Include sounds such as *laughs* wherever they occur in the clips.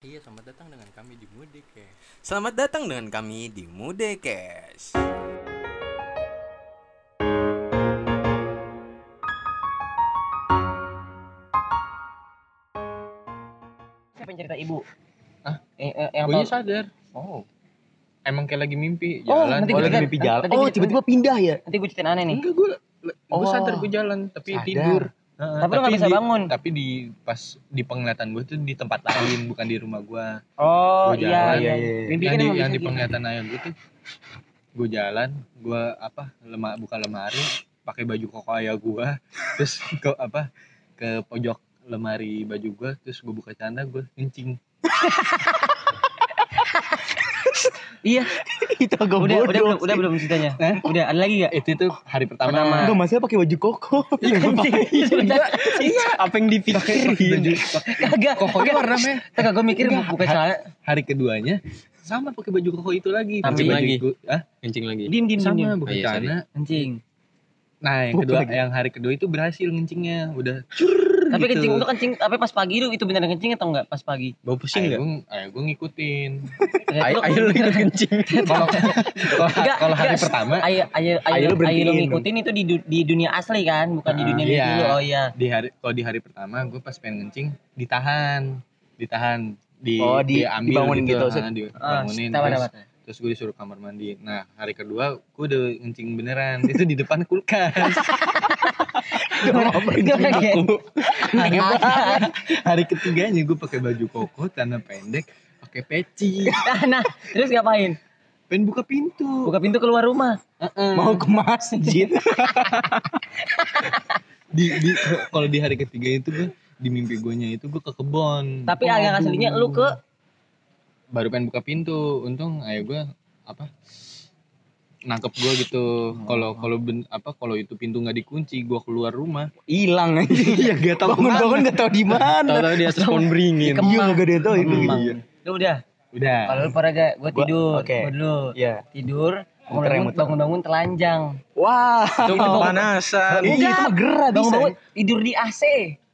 Iya, selamat datang dengan kami di Mudik ya. Selamat datang dengan kami di Mudekes. Siapa yang cerita ibu? Hah? Eh, eh, yang Gue tahu- sadar. Oh. Emang kayak lagi mimpi Oh, jalan. nanti Oh, gue lagi cerita- mimpi jalan. nanti Oh, gue- tiba-tiba pindah ya. Nanti gue ceritain aneh nih. Enggak, gue gue Oh. sadar gue jalan tapi Sadar. tidur. Heeh, Tapi lu nggak bisa di- bangun. Tapi di pas di penglihatan gue tuh di tempat lain, bukan di rumah gue. Oh Gua iya, jalan. iya, Iya. Mimpi yang di, yang di penglihatan ayah gue tuh gue jalan, gue apa lemah buka lemari, pakai baju koko ayah gue, *laughs* terus ke apa ke pojok lemari baju gue, terus gue buka celana gue kencing. *laughs* Iya. *laughs* itu agak Udah, bodoh udah sih. udah belum ceritanya. Hah? Udah, ada lagi gak? Itu tuh hari pertama. Pertama. Enggak, masalah pakai baju koko. *laughs* Apa yang dipikirin? Kagak. Kokonya warna merah. Kagak gue mikir buka celana. hari keduanya sama pakai baju koko itu lagi Kencing lagi? gua- ah Kencing lagi. Dim dim dim. sama iya, sorry. celana Kencing. nah yang kedua yang hari kedua itu berhasil ngencingnya udah Tapi gitu. kencing itu kencing, tapi pas pagi itu itu beneran kencing atau enggak pas pagi? Bau pusing enggak? gue ayo gue ngikutin Ayo, lu- ayo lu ikut kencing. *laughs* kalau kalau hari pertama Ayo ayo Ayo lu ayo lu ngikutin itu di di dunia asli kan, bukan di Ah, dunia iya. mimpi lu. Oh iya. di hari kalau di hari pertama gue pas pengen ngencing ditahan ditahan di Oh, di- diambil dibangunin gitu, ah, Sud. Ah, dibangunin tahu, terus, terus gue disuruh kamar mandi nah hari kedua gue udah ngencing beneran itu di depan kulkas *laughs* Gimana, Gen? hari ketiganya gue pakai baju koko celana pendek pakai peci. Nah, terus ngapain? pengen buka pintu. Buka pintu keluar rumah. Mau ke masjid. *laughs* di, di kalau di hari ketiga itu gue di mimpi gue itu gue ke kebon. Tapi agak aslinya lu ke? Baru pengen buka pintu. Untung ayo gue apa nangkep gue gitu kalau kalau ben, apa kalau itu pintu nggak dikunci gue keluar rumah Hilang aja. *laughs* iya gak tau Bangun-bangun gak tau di mana. Tahu-tahu di atas *laughs* pohon beringin. Iya gak ada tau itu. Kemang. Iya. Lu udah. udah Kalau lu pada gak, gua Gua- tidur. oke. Dulu. Iya. Tidur, muter. bangun-bangun telanjang. Wah. Itu *laughs* kepanasan. Iya itu mah gerah bisa. Tidur di AC.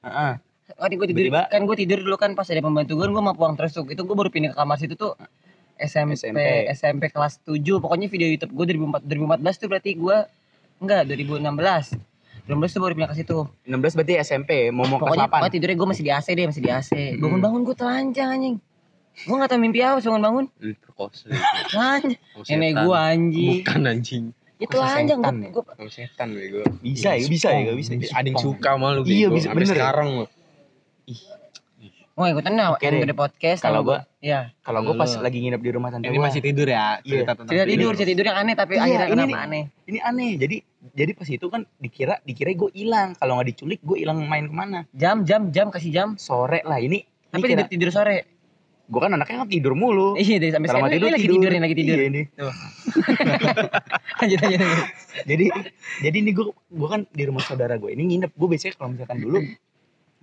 Heeh. Waktu gue tidur, Tiba-tiba- kan gue tidur dulu kan pas ada pembantu gue, gue mau pulang terus tuh. Itu gue baru pindah ke kamar situ tuh SMP, SMP, SMP. kelas 7. Pokoknya video YouTube gue 2014 tuh berarti gue enggak 2016. 2016 tuh baru pindah ke situ. 16 berarti SMP, mau mau kelas Pokoknya 8. pokoknya tidurnya gue masih di AC deh, masih di AC. Bangun-bangun gue telanjang anjing. Gue gak tau mimpi apa bangun-bangun. Perkosa. Telanjang. Nenek gue anjing. Bukan anjing. Itu Kok telanjang gue. ya? Gue setan bego. Bisa ya, bisa ya, bisa. Ada yang suka sama lu Iya, bisa, bener ya? sekarang lu. Mau ikutan nah, yang deh. gede podcast. Kalau gua- Iya. Kalau gue pas lagi nginep di rumah tante ini gua, masih tidur ya Iya. cerita tentang Cerita tidur, cerita tidur yang aneh tapi Iya, akhirnya ini kenapa nih. aneh? ini aneh. Jadi jadi pas itu kan dikira dikira gue hilang. Kalau nggak diculik gue hilang main ke mana? Jam, jam, jam kasih jam. Sore lah ini. Tapi tidur tidur sore. gue kan anaknya kan tidur mulu. Iya deh sampai sekarang tidur ini lagi tidur nih lagi *laughs* tidur. Iya ini. Lanjut lanjut. lanjut. Jadi jadi ini gue gue kan di rumah saudara gue. Ini nginep gue biasanya kalau misalkan dulu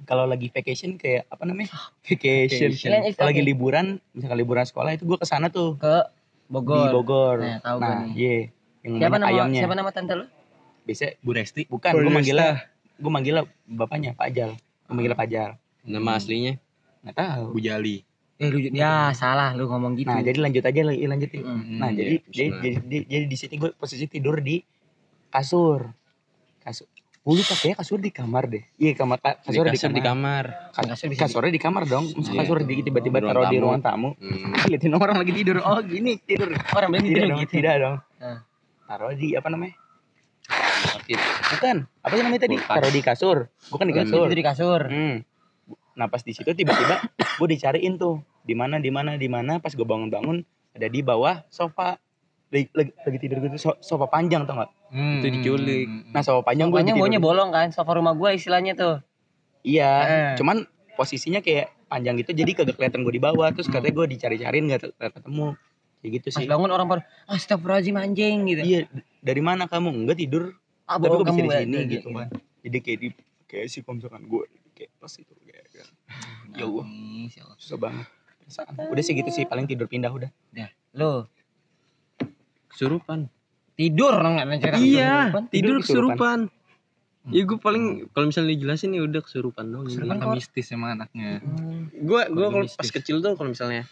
kalau lagi vacation kayak apa namanya? Vacation, Vacation. Kalau lagi liburan misalkan liburan sekolah itu gue ke sana tuh. Ke di Bogor. Bogor Nah, tahu gua nah nih. iya. Yang Siapa nama ayamnya. siapa nama tante lu? biasanya Bu Resti. Bukan gue manggilnya gue manggilnya bapaknya Pak Ajal. Gue manggilnya Pak Ajal. Nama aslinya. nggak tahu. Bu Jali. Eh lu ya salah lu ngomong gitu. nah jadi lanjut aja lagi lanjutin. Mm. nah Hmm, jadi iya, jadi, jadi jadi jadi di sini gue posisi tidur di kasur kasur gue lupa kayak kasur di kamar deh. Iya kamar ka- Di kasur di kasur kamar, di kamar. Kas- Kasur bisa kasurnya di kamar dong. Masa Iya. kasur di tiba-tiba Ruang taruh di ruang tamu? Hmm. *laughs* liatin orang lagi tidur. Oh gini tidur. Orang bilang tidak tidur dong gitu. tidak dong. Nah. taruh di apa namanya? Bukan. Apa sih namanya tadi? Taruh di kasur. Bukan di Hmm. kasur. Tidur di kasur. Hmm. Nah pas di situ tiba-tiba gue dicariin tuh. Di mana di mana di mana. Pas gue bangun-bangun ada di bawah sofa lagi, lagi, lagi tidur gitu so- sofa panjang tau gak? Hmm. Itu diculik. Nah sofa panjang gue Pokoknya baunya bolong kan, sofa rumah gua istilahnya tuh. Iya, Eh. cuman posisinya kayak panjang gitu jadi kagak kelihatan gue di bawah terus Hmm. katanya gue dicari-cariin gak ketemu kayak gitu Pas sih. bangun orang pada astagfirullahaladzim anjing gitu. Iya, dari mana kamu? Enggak tidur, Ah, tapi gue bisa di sini gitu. gitu kan. Jadi kayak di kayak sih kalau misalkan gue kayak pas itu kayak ya Allah Nangis, ya susah banget. Udah sih gitu sih paling tidur pindah udah. Lu Kesurupan. tidur nggak cerita Iya, kesurupan. tidur kesurupan. kesurupan. Ya gue paling kalau misalnya dijelasin ya udah kesurupan dong. Ternyata mistis emang anaknya. Gue gue kalau pas kecil tuh kalau misalnya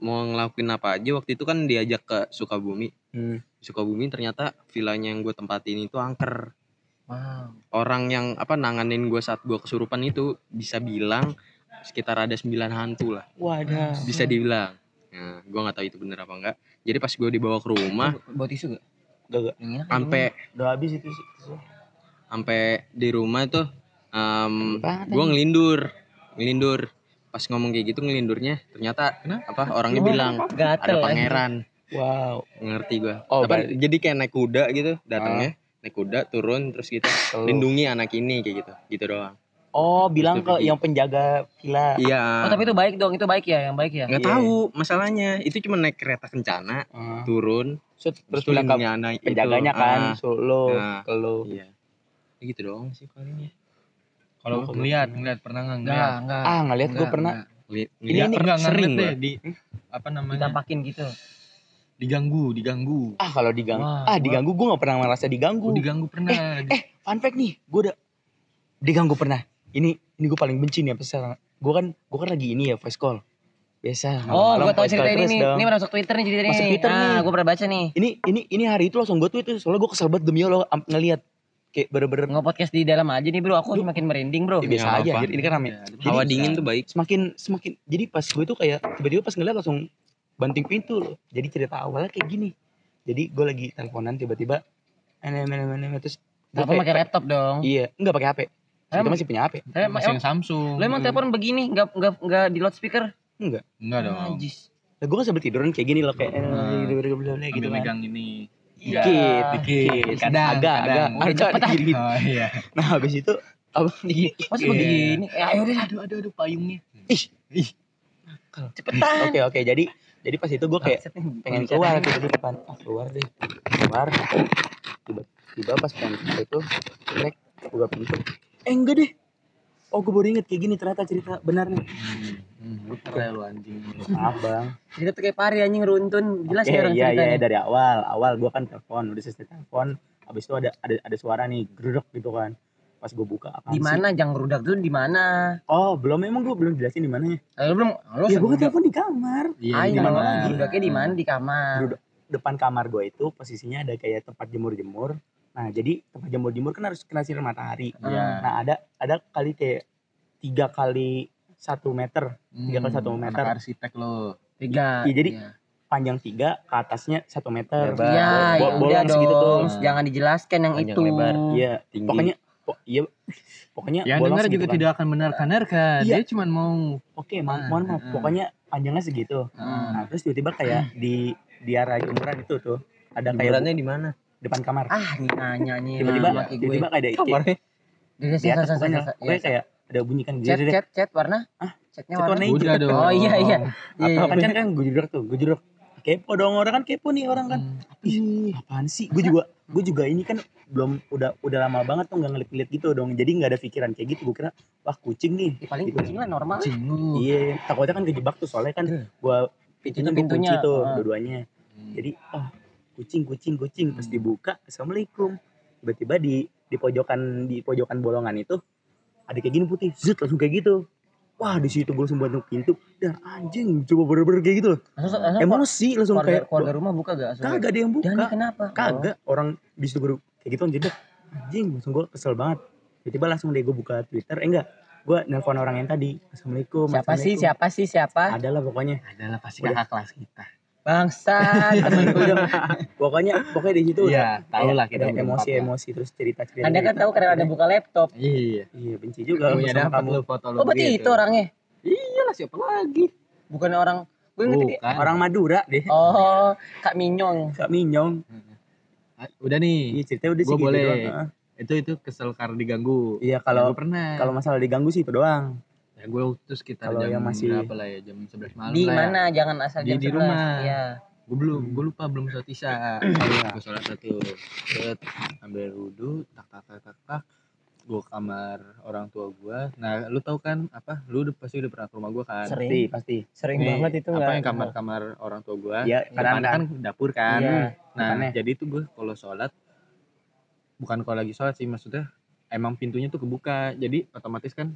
mau ngelakuin apa aja waktu itu kan diajak ke Sukabumi. Hmm. Sukabumi ternyata villanya yang gue tempatin itu angker. Wow. Orang yang apa nanganin gue saat gue kesurupan itu bisa bilang sekitar ada 9 hantu lah. Wadah. Bisa dibilang. Nah, gue nggak tahu itu bener apa enggak. Jadi pas gue dibawa ke rumah, Bawa tisu gak? Gak gak. Enak sampai Udah habis itu sih. sampai di rumah tuh um, gue ngelindur ngelindur. Pas ngomong kayak gitu ngelindurnya ternyata apa orangnya bilang ada pangeran. Wow. ngerti gue Oh, apa jadi kayak naik kuda gitu datangnya. Naik kuda turun terus gitu lindungi anak ini kayak gitu. Gitu doang Oh, bilang ke yang penjaga villa. iya Oh tapi itu baik dong, itu baik ya, yang baik ya. nggak Iya. tahu masalahnya itu cuma naik kereta kencana Ah. turun Set, terus bilang ke itu. penjaganya kan, Ah, so, lo, Nah. ke lo. iya Ya gitu doang sih palingnya Kalau Oh, ngeliat, ngeliat pernah nggak Enggak, enggak. Ah, ngeliat gue Enggak, pernah. enggak. Ngeliat- Ini- ini Pernah nggak sering deh di apa namanya? Ditampakin gitu. Diganggu, diganggu. Ah, kalau diganggu. Wah, ah, gua- diganggu gue gak pernah merasa diganggu. Diganggu pernah. Eh, fun fact nih, gue udah diganggu pernah. Ini ini gue paling benci nih apa sekarang. Gue kan gue kan lagi ini ya voice call. Biasa. Oh, tahu voice cerita ini nih. dong. Ini masuk Twitter nih cerita Masuk nih. Twitter nih. Ah, gua pernah baca nih. Ini ini ini hari itu langsung gue tweet itu soalnya gue kesel banget demi Allah am- ngelihat kayak bener-bener Nge-podcast di dalam aja nih, Bro. Aku Lu- semakin merinding, Bro. ya, biasa nggak aja. Jadi ini kan rame. hawa Jadi, dingin tuh baik semakin semakin jadi pas gue tuh kayak tiba-tiba pas ngeliat langsung banting pintu loh. Jadi cerita awalnya kayak gini. Jadi gue lagi teleponan tiba-tiba enem enem enem terus kayak- pakai laptop dong. Iya, enggak pakai HP. Kita masih punya HP. Eh, Masih yang Samsung. Lo emang telepon begini, enggak enggak enggak di loudspeaker? Enggak. Enggak dong. Najis. Lah gue kan sambil tiduran kayak gini loh kayak eh, Hmm. gitu gitu Ambil kan. megang ini. Iya. Dikit, Dikit. dikit. Kadang, agak, agak, agak cepet ah. dikit. Oh iya. Nah, habis itu apa Masa Iya. begini? Eh, ayo deh, Aduh, aduh, aduh payungnya. cepetan. Oke, oke. Jadi jadi pas itu gue kayak pengen keluar gitu di depan. Ah, keluar deh. Keluar. Tiba-tiba pas pengen keluar itu jelek buka pintu. Eh, enggak deh. Oh, gue baru inget kayak gini ternyata cerita benar nih. Hmm, lu parah lu anjing. Maaf, Bang. Cerita tuh kayak pari anjing runtun. Jelas Oke, ya orang iya, iya, ceritanya. dari awal. Awal gue kan telepon, udah selesai telepon. Habis itu ada ada ada suara nih, geruduk gitu kan. Pas gue buka apa Di mana jang rudak tuh di mana? Oh, belum emang gue belum jelasin di mananya. Ayo belum. Lo Ya, gue kan telepon di kamar. Iya, Ayo, di mana? rudaknya di mana? Di kamar. Geruduk. Depan kamar gue itu posisinya ada kayak tempat jemur-jemur. Nah, jadi tempat jemur-jemur kan harus kena sinar matahari. Iya. Nah, ada ada kali kayak tiga kali satu meter Tiga kali satu Hmm, meter. anak arsitek lo. Tiga. Iya, jadi- Iya. panjang tiga ke atasnya satu meter Lebar. Iya, ya udah bolong segitu tuh dong. Jangan dijelaskan yang Panjang itu. lebar. iya tinggi pokoknya po- iya pokoknya Yang dengar juga kan. tidak akan benarkan-benarkan. Iya. Dia cuma mau oke Ah, mohon maaf ah. pokoknya panjangnya segitu Hmm. nah terus tiba-tiba kayak di di arah jemuran itu tuh ada kayak Hiburannya di mana depan kamar Ah, nih nanya nih. tiba-tiba Nah, gue. tiba-tiba kayak ada Di di atas pokoknya pokoknya kayak ada bunyi kan chat gitu deh chat chat warna? Ah, Chatnya chat warna? hijau. udah dong. Oh iya iya. Iya. Apa iya. kan kan kan gue judruk tuh gue judruk kepo dong orang kan kepo nih orang kan Hmm. ih apaan sih gue juga gue juga ini kan belum udah udah lama banget tuh nggak ngeliat-ngeliat gitu dong jadi nggak ada pikiran kayak gitu gue kira wah kucing nih Ya, paling Gitu. kucing lah normal. Cing lu. iya takutnya kan kejebak tuh soalnya kan gua pintunya gua Pintu-pintunya, kunci tuh ah. dua-duanya Hmm. jadi oh kucing kucing kucing pas Hmm. dibuka assalamualaikum tiba-tiba di di pojokan di pojokan bolongan itu ada kayak gini putih zut langsung kayak gitu wah di situ gue langsung bantu pintu dan anjing coba bener-bener kayak gitu loh Langsung, langsung emosi langsung keluarga, kayak keluarga rumah buka gak? Langsung kagak ada yang buka kenapa? kagak orang di situ baru kayak gitu jadi anjing langsung gue kesel banget tiba-tiba langsung deh gue buka twitter eh enggak gue nelpon orang yang tadi assalamualaikum Oh, siapa sih? assalamualaikum. Siapa sih? Siapa? adalah pokoknya Adalah pasti kakak kelas kita. Bangsat. temen gue. *laughs* pokoknya pokoknya di situ Iya, tahu lah kita ada lah. emosi-emosi terus cerita-cerita Anda kan tahu karena ada buka laptop. Iya. iya benci juga Punya sama dapat kamu foto lu. Oh berarti itu orangnya? Iyalah siapa lagi? Bukan orang gue ngerti orang Madura deh Oh, Kak Minyong. Kak Minyong Ah, Udah nih. iya ceritanya udah sih gitu boleh. Itu itu kesel karena diganggu. iya kalau pernah. kalau masalah diganggu sih itu doang ya gue waktu sekitar kalau jam yang masih- berapa lah ya? Jam 11 malam Di lah ya. mana? Jangan asal Di- jam di 11. rumah. Iya. gue belum gue lupa belum sholat isya *clears throat* gue sholat satu set ambil wudhu tak tak tak tak tak gue kamar orang tua gue nah lu tahu kan apa lu udah pasti udah pernah ke rumah gue kan Sering. pasti pasti Sering Nih, banget itu apa enggak. yang kamar kamar orang tua gue depannya kadang-kadang kan dapur kan Iya, nah depannya. jadi itu gue kalau sholat bukan kalau lagi sholat sih maksudnya emang pintunya tuh kebuka jadi otomatis kan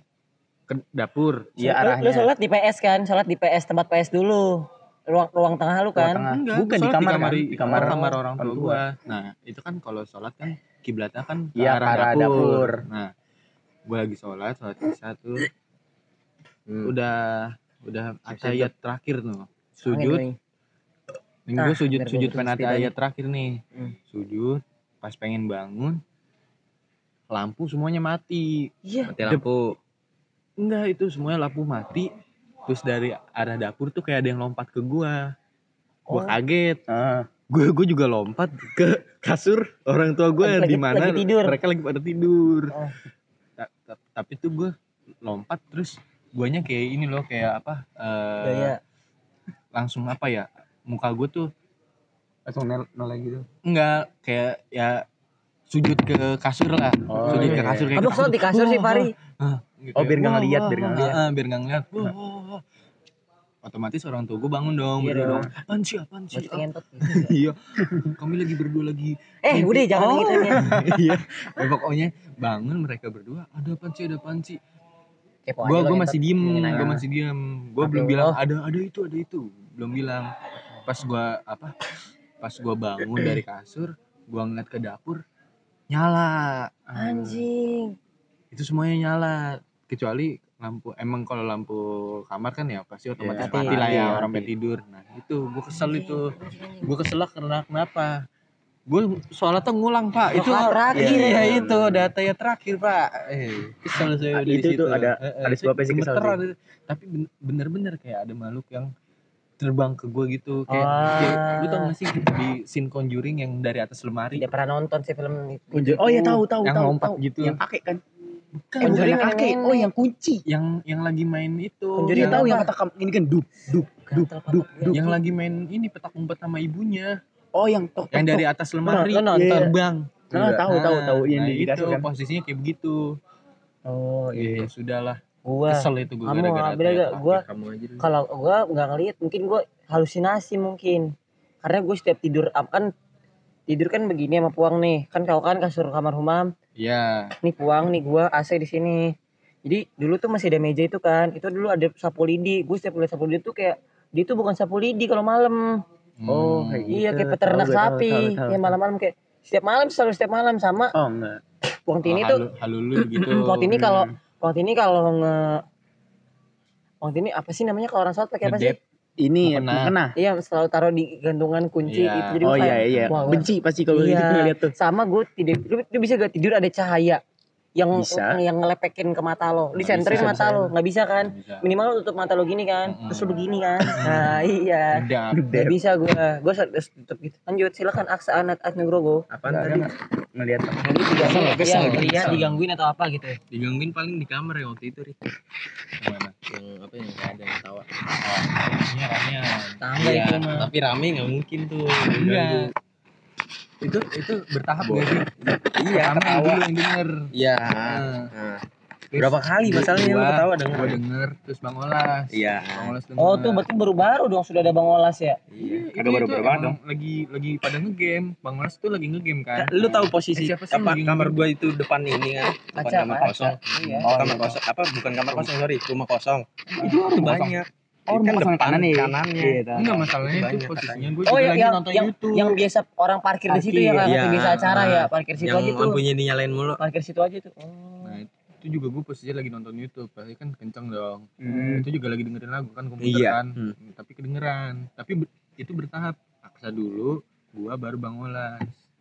ke dapur Iya Lu- Lu arahnya. sholat di PS kan? Sholat di PS tempat PS dulu. Ruang ruang tengah lu kan? Tengah. Enggak, Bukan di sholat kamar kan? di Di kamar kamar orang tua gua. Nah, itu kan kalau sholat kan kiblatnya kan ke Iya, arah, arah dapur. dapur. Nah, gua lagi sholat, sholat isya tuh Hmm. udah udah ayat terakhir tuh. Sujud. Nih Ah, gue sujud biar sujud gua penata ayat terakhir nih. Hmm. Sujud, pas pengen bangun, lampu semuanya mati. Iya. mati lampu Enggak itu semuanya lampu mati. Terus dari arah dapur tuh kayak ada yang lompat ke gua. Gua Oh. kaget. Ah, Gue gue juga lompat ke kasur orang tua gue di mana mereka lagi pada tidur. Oh. Ta- ta- Tapi tuh gue lompat terus guanya kayak ini loh kayak apa? eh, Gaya. langsung apa ya? Muka gue tuh langsung nol lagi gitu. enggak kayak ya sujud ke kasur lah. Oh, sujud iya, ke kasur kayak Abang sholat di kasur sih, Fari. Gitu Oh, ya. biar nggak ngeliat, biar nggak ngeliat. Ah, biar nggak ngeliat. Wah, wah, wah. Otomatis orang tua gue bangun dong, Iya berdua dong. dong. Apaan sih, ngentot. *laughs* Iya, kami lagi berdua lagi. Eh, Mimpi. udah jangan Oh. gitu ya. *laughs* Iya, Ya, pokoknya bangun mereka berdua. Ada apaan sih, ada? Kepo Gue gue masih diem, Ngomongin aja. gue masih diem. Gue belum bilang ada ada itu, ada itu. Belum bilang. Pas gue apa? Pas gue bangun dari kasur, gue ngeliat ke dapur, nyala. Anjing. Itu semuanya nyala kecuali lampu emang kalau lampu kamar kan ya pasti otomatis Mati. mati lah ya Mati, orang mati. sampai tidur nah itu gue kesel itu gue kesel lah karena kenapa gue sholat tuh ngulang pak itu Rakaat terakhir. iya itu data ya terakhir pak eh kesel saya Ah, dari itu tuh situ. ada- Eh, eh, ada sebabnya sih kesel ada- tapi ben- bener-bener kayak ada makhluk yang terbang ke gue gitu kayak, Ah. kayak lu tau gak sih di scene Conjuring yang dari atas lemari Tidak pernah nonton sih film itu. Oh iya tahu tahu yang tahu. lompat tahu. gitu Yang kakek kan? Bukan, Eh, Conjuring yang yang kakek. nenek. Oh yang kunci. yang yang lagi main itu Conjuring yang, tahu yang kamu ini kan dup dup dup dup yang lagi main ini petak umpet sama ibunya Oh yang tok yang dari atas lemari Lu nonton? terbang Nah, tahu tahu tahu yang nah di itu kan. posisinya kayak begitu Oh ya sudahlah Gua kesel itu gue gara-gara teriak. gak? Gua kamu aja dulu kalau gua nggak ngeliat mungkin gua halusinasi mungkin. Karena gue setiap tidur kan tidur kan begini sama puang nih. Kan kau kan kasur kamar humam. Iya Nih puang nih gua AC di sini. Jadi dulu tuh masih ada meja itu kan. Itu dulu ada sapu lidi. Gue setiap lihat sapu lidi tuh kayak dia tuh bukan sapu lidi kalau malam. Oh, Hmm. kayak Iya gitu. kayak peternak tahu, sapi. tahu, tahu, Kayak tahu. malam-malam kayak setiap malam selalu setiap malam sama Oh enggak. Puang Tini Oh, tuh halu, halu lu gitu *clears throat* Puang Tini kalau Hmm. Puang Tini kalau nge Puang Tini apa sih namanya kalau orang sholat pakai apa sih? Ini Mukena. mukena. Iya selalu taruh di gantungan kunci Iya. itu jadi Oh iya iya. wah. Benci pasti kalau Iya. gitu ngeliat tuh. sama gue tidak lu, lu bisa gak tidur ada cahaya yang Bisa. yang ngelepekin ke mata lo disenterin bisa, mata bisa. lo nggak bisa kan Nggak bisa. minimal lu tutup mata lo gini kan Mm-mm. terus lu begini kan nah *laughs* iya nggak bisa gue gue harus tutup gitu lanjut silakan aksa anak asnugrogo Apaan tadi? Ngeliat apa? nanti digangguin Kesel, kesel, iya, iya, kesel. digangguin atau apa gitu digangguin paling di kamar ya waktu itu Rik Gimana? yang apa yang ada yang tawa Oh, ini rame tangga Iya, itu mah tapi rame nggak mungkin tuh Enggak. Itu itu bertahap gak sih? iya Pertama ketawa. dulu yang denger. iya. Nah, Nah, berapa kali masalahnya lu ketawa denger? Gua denger terus Bang Olas. Iya. Bang Olas denger. oh tuh berarti baru-baru dong sudah ada bang olas ya? Iya. Itu- Kagak baru-baru emang Lagi lagi pada ngegame. Bang Olas tuh lagi ngegame kan. lu tahu posisi Eh, siapa sih yang apa kamar gua itu depan ini kan? Depan kamar kosong. Iya. Oh, kamar kosong. Apa bukan kamar kosong sorry. Rumah kosong. Itu Rumah kosong. banyak Oh, kan kosong depan kanan nih. kanannya Iya, tahu. Enggak masalahnya itu posisinya gue Oh juga yang lagi yang nonton yang, YouTube. yang biasa orang parkir di situ ya Parkir, kan iya. biasa acara Ah. ya parkir situ yang aja tuh lampunya dinyalain mulu parkir situ aja tuh oh. Nah, itu juga gue posisinya lagi nonton YouTube. Pasti kan kenceng dong. Hmm. Itu juga lagi dengerin lagu kan komputer Iya. kan. Hmm. Tapi kedengeran. Tapi itu bertahap. Aksa dulu, gua baru Bang Olas.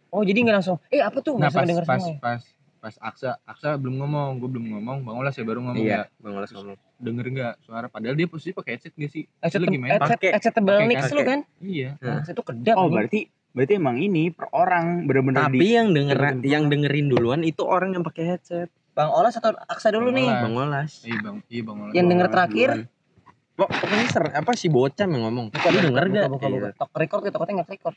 oh jadi nggak langsung eh apa tuh Nah, pas pas semua ya? pas pas Aksa, Aksa belum ngomong, gue belum ngomong, Bang Olas ya baru ngomong iya ya. bang Olas ngomong Denger nggak suara padahal dia posisi pakai headset gak sih? Headset lagi main. headset pakai. headset tebal mix lu kan Iya. Nah. itu kedap Oh berarti berarti emang ini per orang bener-bener tapi di yang denger Dengerin. yang dengerin duluan itu orang yang pakai headset bang olas atau aksa dulu Bang nih Olas. bang Olas Iya, Bang. Iya, Bang Olas. yang Bang denger terakhir duluan. Pok- pokoknya ser apa si bocah yang ngomong lu denger buka, gak buka, buka. Iya. Tok record ya takutnya nggak record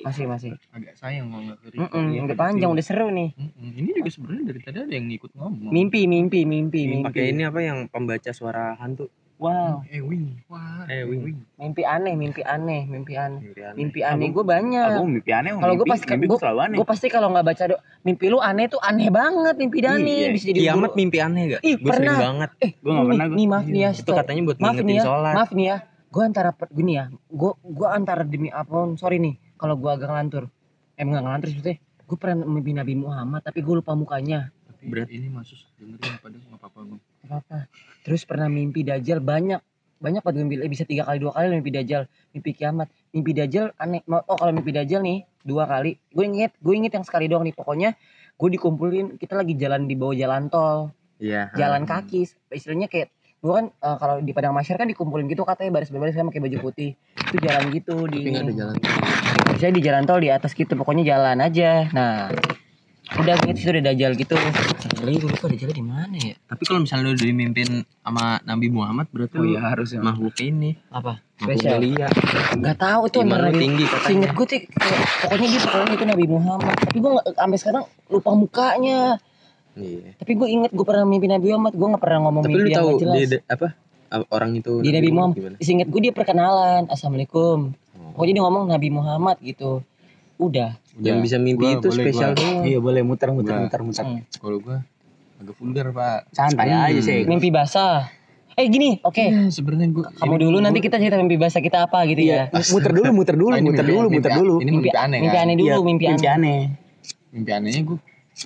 masih masih Agak sayang kalau nggak ke Mm-mm, Iya, udah panjang udah seru nih Mm-mm. Ini juga sebenarnya dari tadi ada yang ngikut ngomong. mimpi mimpi mimpi mimpi pakai ini apa yang pembaca suara hantu Wow. Eh wing. Wah. Eh, wing. Mimpi aneh, mimpi aneh, mimpi aneh. Mimpi aneh. Mimpi aneh gue banyak. Aku mimpi aneh. Kalau gue pasti mimpi gue gue selalu aneh. gue pasti kalau nggak baca do, mimpi lu aneh tuh aneh banget mimpi Dani Iya, bisa jadi Kiamat mimpi aneh gak? Ih, Gue sering pernah. banget. Eh, Gua nggak pernah, gua. nih maaf nih ya. Itu katanya buat maaf nih ngingetin ya, sholat. maaf nih ya. Gue antara gini ya, gue gue antara demi apa? Sorry nih, kalau gue agak ngelantur. Eh nggak ngelantur sebetulnya. Gue pernah mimpi Nabi Muhammad, tapi gue lupa mukanya. Tapi Berat. ini masus dengerin pada nggak apa-apa. Gak apa. Terus pernah mimpi Dajjal banyak. Banyak banget mimpi, eh, bisa tiga kali dua kali mimpi Dajjal, mimpi kiamat, mimpi Dajjal aneh. Oh kalau mimpi Dajjal nih dua kali, gue inget, gue inget yang sekali doang nih. Pokoknya gue dikumpulin, kita lagi jalan di bawah jalan tol, Iya. jalan kaki istilahnya kayak gue kan eh, kalau di padang masyar kan dikumpulin gitu katanya baris baris kan pakai baju putih itu jalan gitu di Tapi ada jalan. Biasanya di jalan tol di atas gitu pokoknya jalan aja nah udah gitu situ udah dajal gitu lagi gue lupa dajal di mana ya Tapi kalau misalnya lu dimimpin sama Nabi Muhammad berarti Oh lu iya harus ya. makhluk ini. apa spesial nggak tahu itu antara lu Nabi tinggi katanya. Seinget gue kayak, pokoknya gitu pokoknya itu Nabi Muhammad tapi gue nggak- sampai sekarang lupa mukanya Iya. tapi gue inget gue pernah mimpi Nabi Muhammad gue nggak pernah ngomong Tapi lu mimpi yang tahu nggak jelas dia apa? Orang itu di Nabi Muhammad gimana? seinget gue dia perkenalan assalamualaikum Oh. pokoknya dia ngomong Nabi Muhammad gitu udah Yang bisa mimpi Gua- itu boleh, spesial gua. Iya boleh muter muter Nggak. muter muter. Hmm. Kalau gua agak vulgar pak. Santai Hmm. aja sih. mimpi basah eh gini oke Iya, sebenarnya gua. kamu dulu gua- nanti kita cerita mimpi basah kita apa gitu Iya. ya Muter dulu muter dulu Oh, ini muter mimpi- dulu mimpi- muter dulu. Ini mimpi, aneh mimpi kan? aneh dulu Iya, mimpi mimpi aneh aneh. Mimpi anehnya gua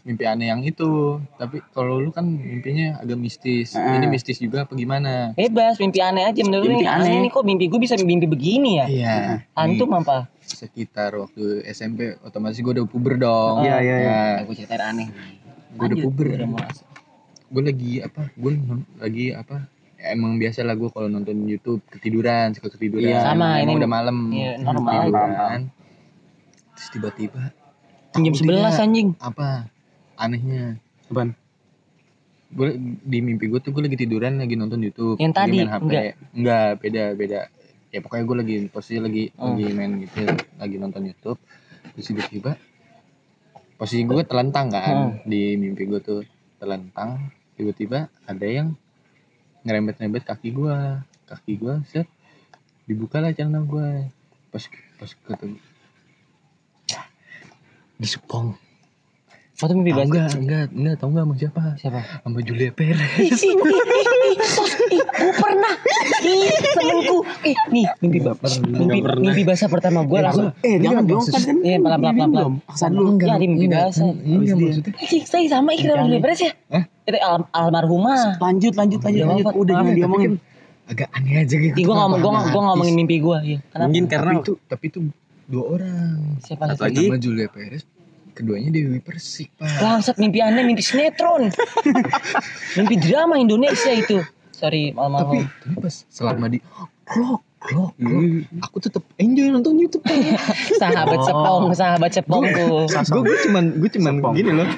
mimpi aneh yang itu. Tapi kalau lu kan mimpinya agak mistis. Ah. ini mistis juga apa gimana? Bebas mimpi aneh aja menurut Mimpi nih. Aneh aneh. nih kok mimpi gue bisa mimpi begini ya? Iya. Antum nih, apa? Sekitar waktu SMP otomatis gua udah puber dong. Iya, iya, iya. Nah, gue ceritain aneh. Gua udah puber. udah mau masuk. gue lagi apa? Gue lagi apa? Emang biasa lah gue kalau nonton YouTube ketiduran suka ketiduran. Iya, sama, emang ini- udah malam iya, normal. ketiduran terus tiba-tiba jam tahu 11 tidak anjing. apa anehnya. Apaan? gue di mimpi gue tuh gue lagi tiduran lagi nonton YouTube Yang lagi tadi, main HP enggak? enggak beda beda. Ya pokoknya gue lagi posisi lagi Oh. lagi main gitu lagi nonton YouTube. Terus tiba-tiba posisi gue telentang kan Hmm. di mimpi gue tuh telentang. Tiba-tiba ada yang ngerembet-ngerembet kaki gue kaki gue set dibuka lah celana gue pas pas ketemu. Di Sepong Foto mimpi basah enggak enggak enggak tahu enggak sama siapa? Siapa? Sama Julia Perez. Ih, gue pernah. Ih temenku ih nih mimpi Baper, mimpi, mimpi basah pertama gue langsung. Eh jangan dong kan kan. Iya, pelan, pelan, pelan, pelan. Aksan dulu. Iya, di mimpi basah. enggak, Habis dia. maksudnya. Eh, saya sama kenapa Julia Perez ya? Itu al almarhumah. Lanjut lanjut lanjut lanjut. Udah jangan diomongin. agak aneh aja gitu. Gue ngomong gue gue ngomongin mimpi gue iya. Kenapa? Mungkin karena tapi itu tapi itu dua orang. Siapa lagi. sama Julia Perez keduanya Dewi Persik pak Langsat mimpi aneh mimpi sinetron *laughs* mimpi drama Indonesia itu sorry tapi malam-malam tapi pas selama di klok klok klok aku tetap enjoy nonton YouTube *laughs* sahabat Oh. sepong sahabat sepongku gue gue cuman gue cuman Sepong. gini loh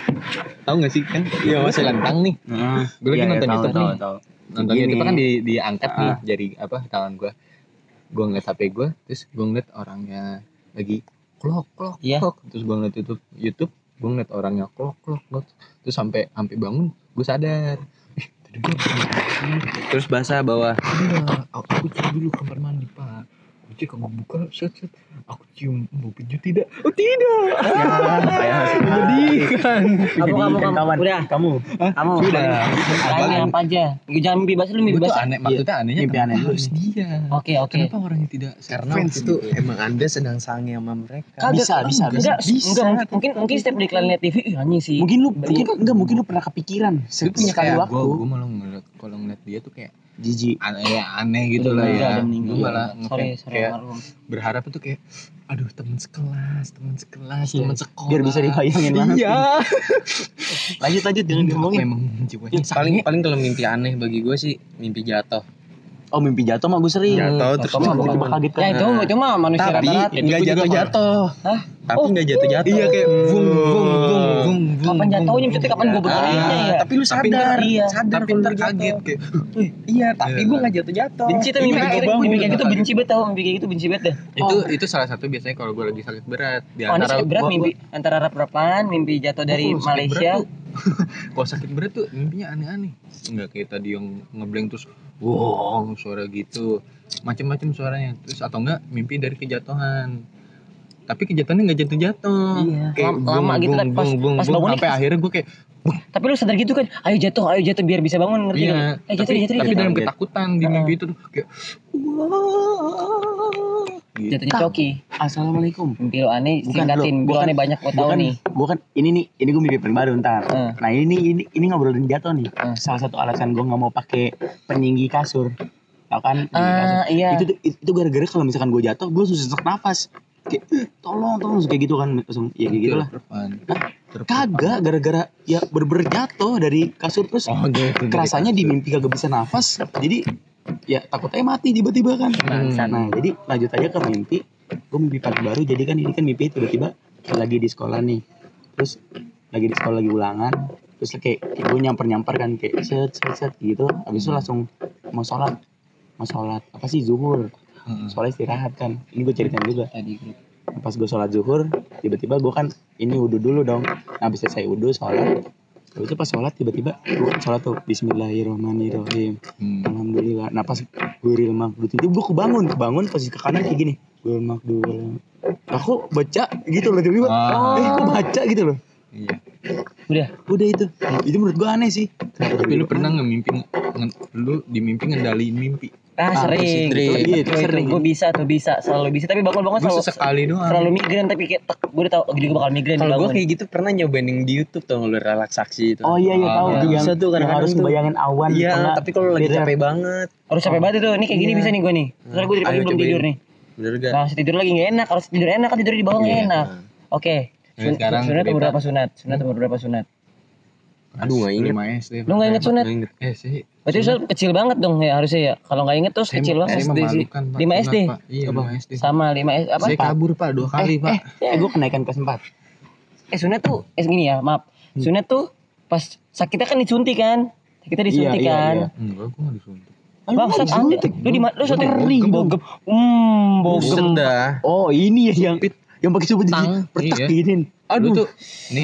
tahu gak sih kan iya masih lantang nih Heeh. Gua lagi Iya, iya, nonton tahu, YouTube tahu, nih. tahu. nonton Gini. YouTube kan di diangkat nih Ah. jari apa tangan gue gue ngeliat HP gue terus gue ngeliat orangnya lagi klok klok Iya. klok terus gue ngeliat YouTube YouTube gue ngeliat orangnya klok klok klok terus sampai sampai bangun gue sadar ih tadi gue terus basah bawah. Iya, aku, aku cek dulu kamar mandi pak. Aku cek aku buka, set set. Aku cium mau pijat tidak? Oh tidak. Kayak masih Menyedihkan. kamu kamu kamu kawan. udah Kamu. kamu Sudah. tanya apa aja jangan mimpi basah lu mimpi basah aneh, maksudnya anehnya Mimpi aneh. harus dia. oke oke Kenapa orangnya tidak Karena fans waktu itu gitu? emang anda sedang sange sama mereka. Bisa, bisa, bisa. enggak, mungkin, mungkin mungkin setiap di iklan liat TV ih anjing sih Mungkin lu mungkin enggak mungkin lu pernah kepikiran punya kali waktu. gue malah ngeliat kalau ngeliat dia tuh kayak Jijik. aneh, ya, aneh gitu lah ya. Gue malah sorry sorry kayak almarhum. berharap tuh kayak aduh teman sekelas, teman sekelas, Iya. teman sekolah. Biar bisa dibayangin banget. Iya. *laughs* Lanjut lanjut jangan Enggak, diomongin. Memang jiwanya paling paling kalau mimpi aneh bagi gue sih mimpi jatuh. Oh mimpi jatuh mah gue sering. Jatuh, terus Kamu kaget kan. ya itu itu mah manusia Tapi rata-rata nggak jatuh jatuh. Hah? Tapi Oh. nggak jatuh jatuh. Iya kayak vung vung vung vung vung. kapan jatuhnya maksudnya kapan gue berdirinya ya Tapi lu Tapi sadar, ntar- iya. sadar Tapi ntar kaget kayak Iya, tapi Iya. gue nggak jatuh jatuh. benci tuh mimpi Iya, kayak bangun, mimpi kayak gitu kaget. benci banget tau mimpi kayak gitu benci banget dah itu itu salah satu biasanya kalau gue lagi sakit berat di oh ini antara sakit berat mimpi antara rap-rapan mimpi jatuh dari Malaysia kalau *laughs* sakit berat tuh mimpinya aneh-aneh nggak kayak tadi yang ngeblank terus wong suara gitu macem-macem suaranya terus atau enggak mimpi dari kejatuhan tapi kejatuhannya nggak jatuh-jatuh Iya. kayak Lama- lama bung, gitu, bung, tapi pas- bung, bung, pas bung, bangun sampai akhirnya gue kayak Tapi lu sadar gitu kan, ayo jatuh, ayo jatuh biar bisa bangun ngerti iya kan? Eh jatuh, tapi, jatuh, tapi jatuh. dalam ketakutan di mimpi itu tuh kayak wah gitu. Jatuhnya coki. Assalamualaikum. Mimpi lu aneh, Bukan, singkatin. bukan- aneh banyak gua Gua tahu kan, nih. gua kan ini nih, ini gue mimpi baru ntar. Nah ini ini ini ngobrolin jatuh nih. Salah satu alasan gue nggak mau pakai peninggi kasur. Tau kan? peninggi kasur. Ah, iya. Itu itu, itu gara-gara kalau misalkan gue jatuh, gue susah sesak nafas. Kayak "Eh, tolong tolong kayak gitu kan langsung ya kayak gitu lah. Terpan. Kagak gara-gara ya berber jatuh dari kasur terus oh gitu kerasanya di mimpi kagak bisa nafas. Jadi ya takutnya mati tiba-tiba kan. Bangsat. Nah, jadi lanjut aja ke mimpi. Gue mimpi pagi baru, jadi kan ini kan mimpi tiba-tiba lagi di sekolah nih. Terus lagi di sekolah lagi ulangan. Terus kayak, gue nyamper-nyamper kan kayak set set set gitu. Habis itu langsung mau sholat. Mau sholat apa sih zuhur. Soalnya istirahat kan. Ini gue ceritain juga. Tadi. Pas gue sholat zuhur, tiba-tiba gue kan ini wudhu dulu dong. Nah, habis selesai wudhu sholat. Habis itu pas sholat tiba-tiba gue kan sholat tuh Bismillahirrahmanirrahim. Hmm. Alhamdulillah. Nah pas gue real makdul itu gue kebangun, kebangun posisi ke kanan kayak gini. Gue makdul. Aku baca gitu loh tiba-tiba. Ah. Eh kok baca gitu loh. Iya. Udah. Udah itu. Itu menurut gue aneh sih. Tapi lu pernah nggak mimpi lu di mimpi ngendaliin mimpi? Ah, sering. sering. Itu, Iya, itu, sering. Gue bisa tuh bisa, selalu bisa. Tapi bangun-bangun selalu sesekali doang. selalu migran tapi kayak tek, gue udah tau gini gue bakal migran Kalau gue kayak gitu pernah nyobain yang di YouTube tuh lu relaksasi itu. Oh iya iya tahu Ah, tuh yang, bisa tuh kadang-kadang harus bayangin awan. Iya, tapi kalau lagi capek banget. Harus capek banget itu. Ini kayak gini Iya. bisa nih gue nih. Soalnya gue dari pagi belum tidur nih. Bener gak? Nah, tidur lagi gak enak. Kalau tidur enak kan tidur di bawah nggak Iya. enak. Oke. Sekarang sunat berapa sunat? Sunat umur berapa sunat? Aduh, nggak inget. Lu nggak inget sunat? Nggak inget. Eh sih. Berarti Sul kecil banget dong ya harusnya ya. Kalau nggak inget terus Saya kecil banget. SD sih. memalukan, Pak. Lima Sunat, SD? Pak. Iya, lima SD. Sama 5 S apa? Saya kabur Pak dua kali Pak. Eh, gue kenaikan kelas 4. Eh sunat tuh eh gini ya, maaf. Sunat tuh pas sakitnya kan disuntik kan? Kita disuntik Iya, iya, kan? iya. Enggak, gue nggak disuntik. Bangsat anda. Lu di mana? Lu suntik Bogem. bogem. Hmm, bogem. Oh ini ya yang yang pakai Tang. pertak Iya. giniin. Aduh. tuh, nih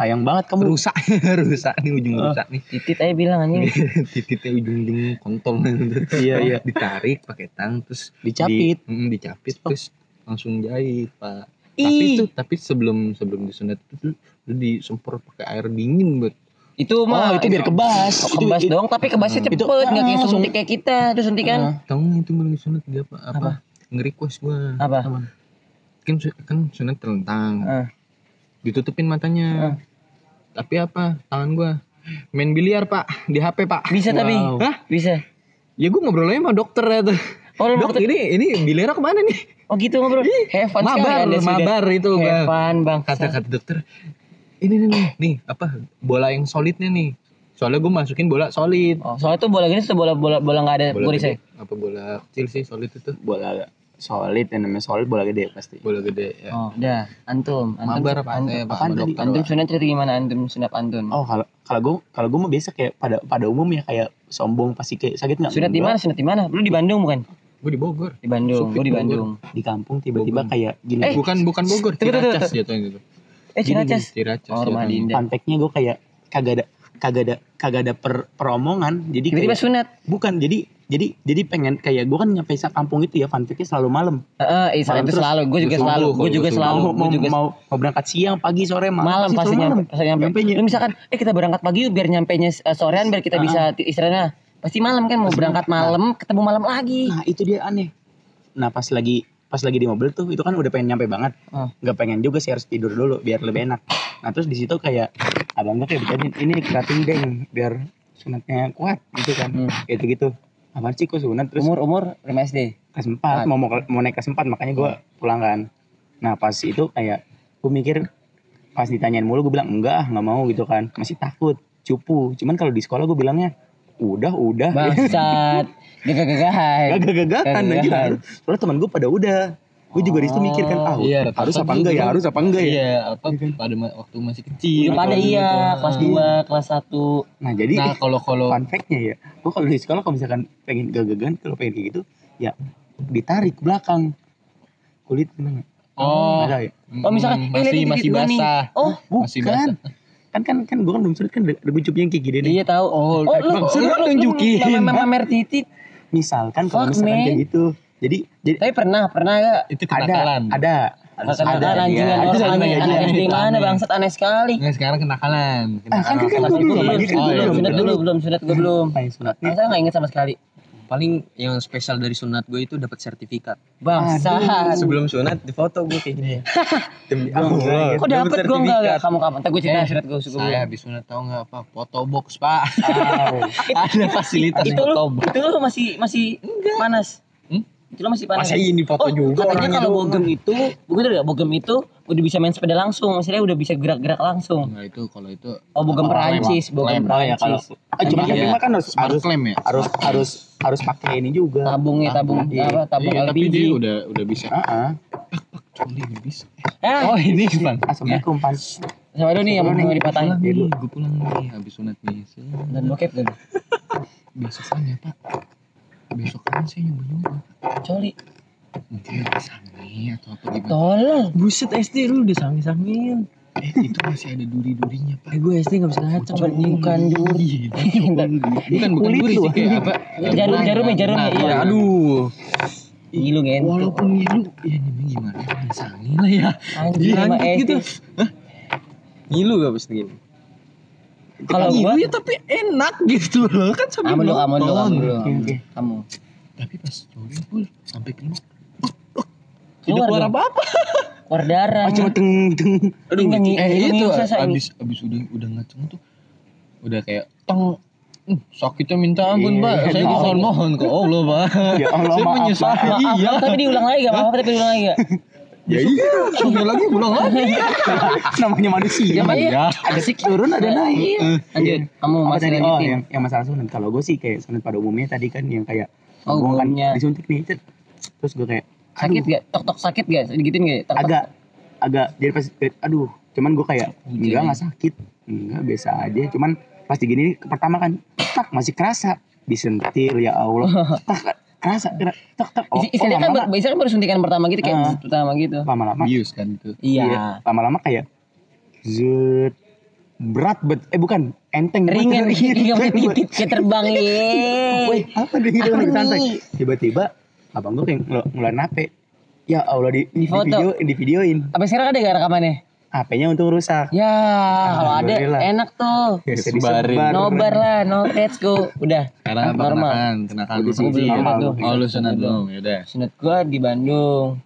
Sayang banget kamu. rusak, *laughs* rusak nih ujung rusak nih. Titit aja bilang anjing. *laughs* Titiknya ujung-ujung kontol. *laughs* Iya, iya. Ditarik pakai tang terus Dicapit. Di, mm, dicapit terus langsung jahit Pak. Tapi itu tapi sebelum sebelum disunat itu tuh lu disemprot pakai air dingin buat Itu mah Oh, itu biar kebas. Oh, Itu- kebas itu- doang tapi kebasnya cepet Itu- nggak kayak langsung. suntik kayak kita itu suntikan tahu nggak itu belum disunat dia apa apa, Apa? nge-request gua Apa? kan su- kan sunat terlentang Ah. ditutupin matanya tapi apa? Tangan gua. Main biliar pak. Di HP pak. Bisa tapi? Wow. Hah? bisa? Ya gua ngobrol aja sama dokter ya tuh. Oh dok mau ini ini biliar ke mana nih? Oh gitu ngobrol. Have fun sekali mabar sudah. mabar itu bang fun bang kata kata dokter ini nih nih nih apa bola yang solidnya nih. Soalnya gue masukin bola solid. Oh soalnya tuh bola gini tuh bola bola bola nggak ada bola gede. apa bola kecil sih solid itu? Bola solid yang namanya solid bola gede pasti. bola gede ya. Oh udah. Antum antum mabar pak. Antum, pak dokter antum Pak. sunat cerita gimana? Antum sunat antun Oh kalau kalau gue kalau gue mah biasa kayak pada pada umumnya kayak sombong pasti kayak sakit nggak? sunat di mana? Sunat di mana? Lu di Bandung bukan? Gue di Bogor. Di Bandung gua di Bogor. Bandung. Di kampung tiba-tiba Bogor. kayak gini. Eh, bukan bukan Bogor Ciracas jatuhnya gitu. Eh Ciracas. Ciracas oh rumah. Dinda. Gue kayak kagak ada kagak ada kagak ada per, peromongan jadi tiba-tiba sunat. Bukan jadi jadi jadi pengen kayak gue kan nyampe kampung itu ya fun fact-nya selalu malam. Heeh, Malam itu selalu gue juga selalu gue juga selalu mau, juga mau, mau berangkat siang pagi sore malam, malam pasti nyampe pasti nyampe Nyampenya. lu misalkan eh kita berangkat pagi yuk biar nyampe nya sorean biar kita Ah. bisa ti- istirahatnya pasti malam kan mau berangkat malam. ketemu malam lagi. Nah itu dia aneh. Nah pas lagi pas lagi di mobil tuh itu kan udah pengen nyampe banget. Nggak pengen juga sih harus tidur dulu biar lebih enak nah terus di situ kayak abang gue kayak bercanda ini keratin deng biar sunatnya kuat gitu kan. Hmm. gitu gitu. Apaan sih kok sunat? Terus umur umur 5 SD kelas 4 mau, mau mau naik kelas 4 makanya gue pulang kan. Nah pas itu kayak gue mikir pas ditanyain mulu gue bilang enggak ah, nggak mau gitu kan. Masih takut cupu. Cuman kalau di sekolah gue bilangnya udah udah. Bangsat. *laughs* Gagah-gagahan. Gagah-gagahan. soalnya teman gue pada udah gue juga di situ mikir kan ah Iya, harus apa enggak ya gitu. harus apa enggak ya iya apa pada ma- waktu masih kecil Udah pada gitu. iya kelas 2 kelas 1 nah jadi nah kalau kalau fun fact-nya ya gue kalau di sekolah kalau misalkan pengen gagagan kalau pengen kayak gitu ya ditarik ke belakang kulit gimana oh ada ya Oh, misalkan, eh, masih masih gua nih. basah Oh, masih bukan. basah kan kan kan gue kan belum sunat kan ada buncupnya yang kayak gini nih Iya tahu. Oh, oh lu, maksud lu, lu lu, nunjukin. lu mamer- mamer titit. misalkan kalau Fuck, misalkan man. kayak gitu jadi jadi Tapi pernah, pernah gak? Itu ada kenakalan. ada ada Kenakalan anjing iya. orang Ada, anjing ada, anak ada. SD mana bangsat aneh sekali. Nggak sekarang kenakalan. Ah, kan kan itu belum belum, lagi kan Oh, gue iya. belum sunat dulu, belum sunat gue belum. Ngapain sunatnya Masa nggak inget sama sekali? Paling yang spesial dari sunat gue itu dapat sertifikat. Bangsat. Sebelum sunat di foto gue kayak gini. *laughs* Demi Allah. Kok dapet gue enggak kamu kapan? Ntar gue cerita Eh, sunat gue suka Saya habis sunat tahu nggak apa? Foto box pak. *laughs* Ada fasilitas Itu foto lu, box. itu lu masih masih panas. Itu masih panas. Masa ini foto Oh, juga katanya kalau bogem itu, begitu gak? Bogem itu udah bisa main sepeda langsung, maksudnya udah bisa gerak-gerak langsung. Nah itu kalau itu Oh, bogem Perancis, bogem ya, Perancis. ah, cuma Iya. tapi kan harus harus claim ya. harus harus harus pakai ini juga Tabungnya tabung Iya. apa? Tabung Iya, tapi LPG. dia udah udah bisa. Ah, ah. Coli nggak bisa. Eh, Oh ini pan. assalamualaikum pan siapa dulu nih yang mau dipatahin? Gue pulang nih habis sunat nih. Dan bokep dulu. Besokannya pak. Besokan saya nyoba nyoba. Coli. Mungkin sange atau apa gimana? Tolong. Buset SD lu udah sangi-sangin. Eh itu masih ada duri-durinya pak. Eh gue SD gak bisa ngaceng. Bukan bukan duri. Bukan bukan duri sih kayak apa? Jarum jarumnya jarumnya Nah, iya. Aduh. Ngilu kan. Walaupun ngilu, ya ini gimana? ya, Sange lah ya. Anjing sama SD. gitu. Ngilu gak pas gini? Kalau gua ya tapi enak gitu loh kan sambil kamu dulu, kamu dulu, kamu nonton. dulu. Kamu. Tapi pas coli pun sampai keluar. Keluar keluar dong. apa-apa. Keluar darah. ah cuma teng teng Aduh, ngi- Eh itu abis abis udah udah ngaceng tuh udah kayak tong "Hmm, sakitnya minta ampun pak iya, saya iya. mohon mohon ke Allah pak ya Allah *laughs* saya menyesal iya tapi diulang lagi gak? Maaf, tapi diulang lagi gak? *laughs* ya iya. sekali lagi pulang lagi. *laughs* Namanya manusia. Ya, ya. ada sik turun ada naik. Lanjut, kamu apa masih tadi? oh yang yang masalah sunat. Kalau gue sih kayak sunat pada umumnya tadi kan yang kayak Oh, gua kan disuntik nih terus gue kayak Sakit gak? Tok tok sakit gak? Digituin gak? Tok, agak agak. Jadi pas aduh. Cuman gue kayak enggak nggak sakit. Enggak biasa aja. Cuman pas digini pertama kan tak masih kerasa. Disentil ya Allah. *laughs* Tak kerasa kera- tak tak oh, Is- Istilahnya kan, biasanya kan baru suntikan pertama gitu kayak Ah. pertama gitu. lama-lama bius kan itu Iya. lama-lama kayak zut berat bet eh bukan enteng Ringan, Berat, *laughs* ringan, ringan, titit kayak terbang Woi, ye. apa deh gitu Apa lagi santai. Tiba-tiba abang gue kayak ngelu- ngeluarin HP. Ya Allah di, Di di, video di videoin. Sampai sekarang ada gak rekamannya? HP-nya untung rusak. Ya, kalau ada enak tuh. Ya, Sebarin. sebar. Nobar lah, no let's go. Udah. sekarang apa Normal. kenakan kenakan Udah lu sih, sendiri normal tuh. oh lu sunat belum yaudah Sunat gua di Bandung.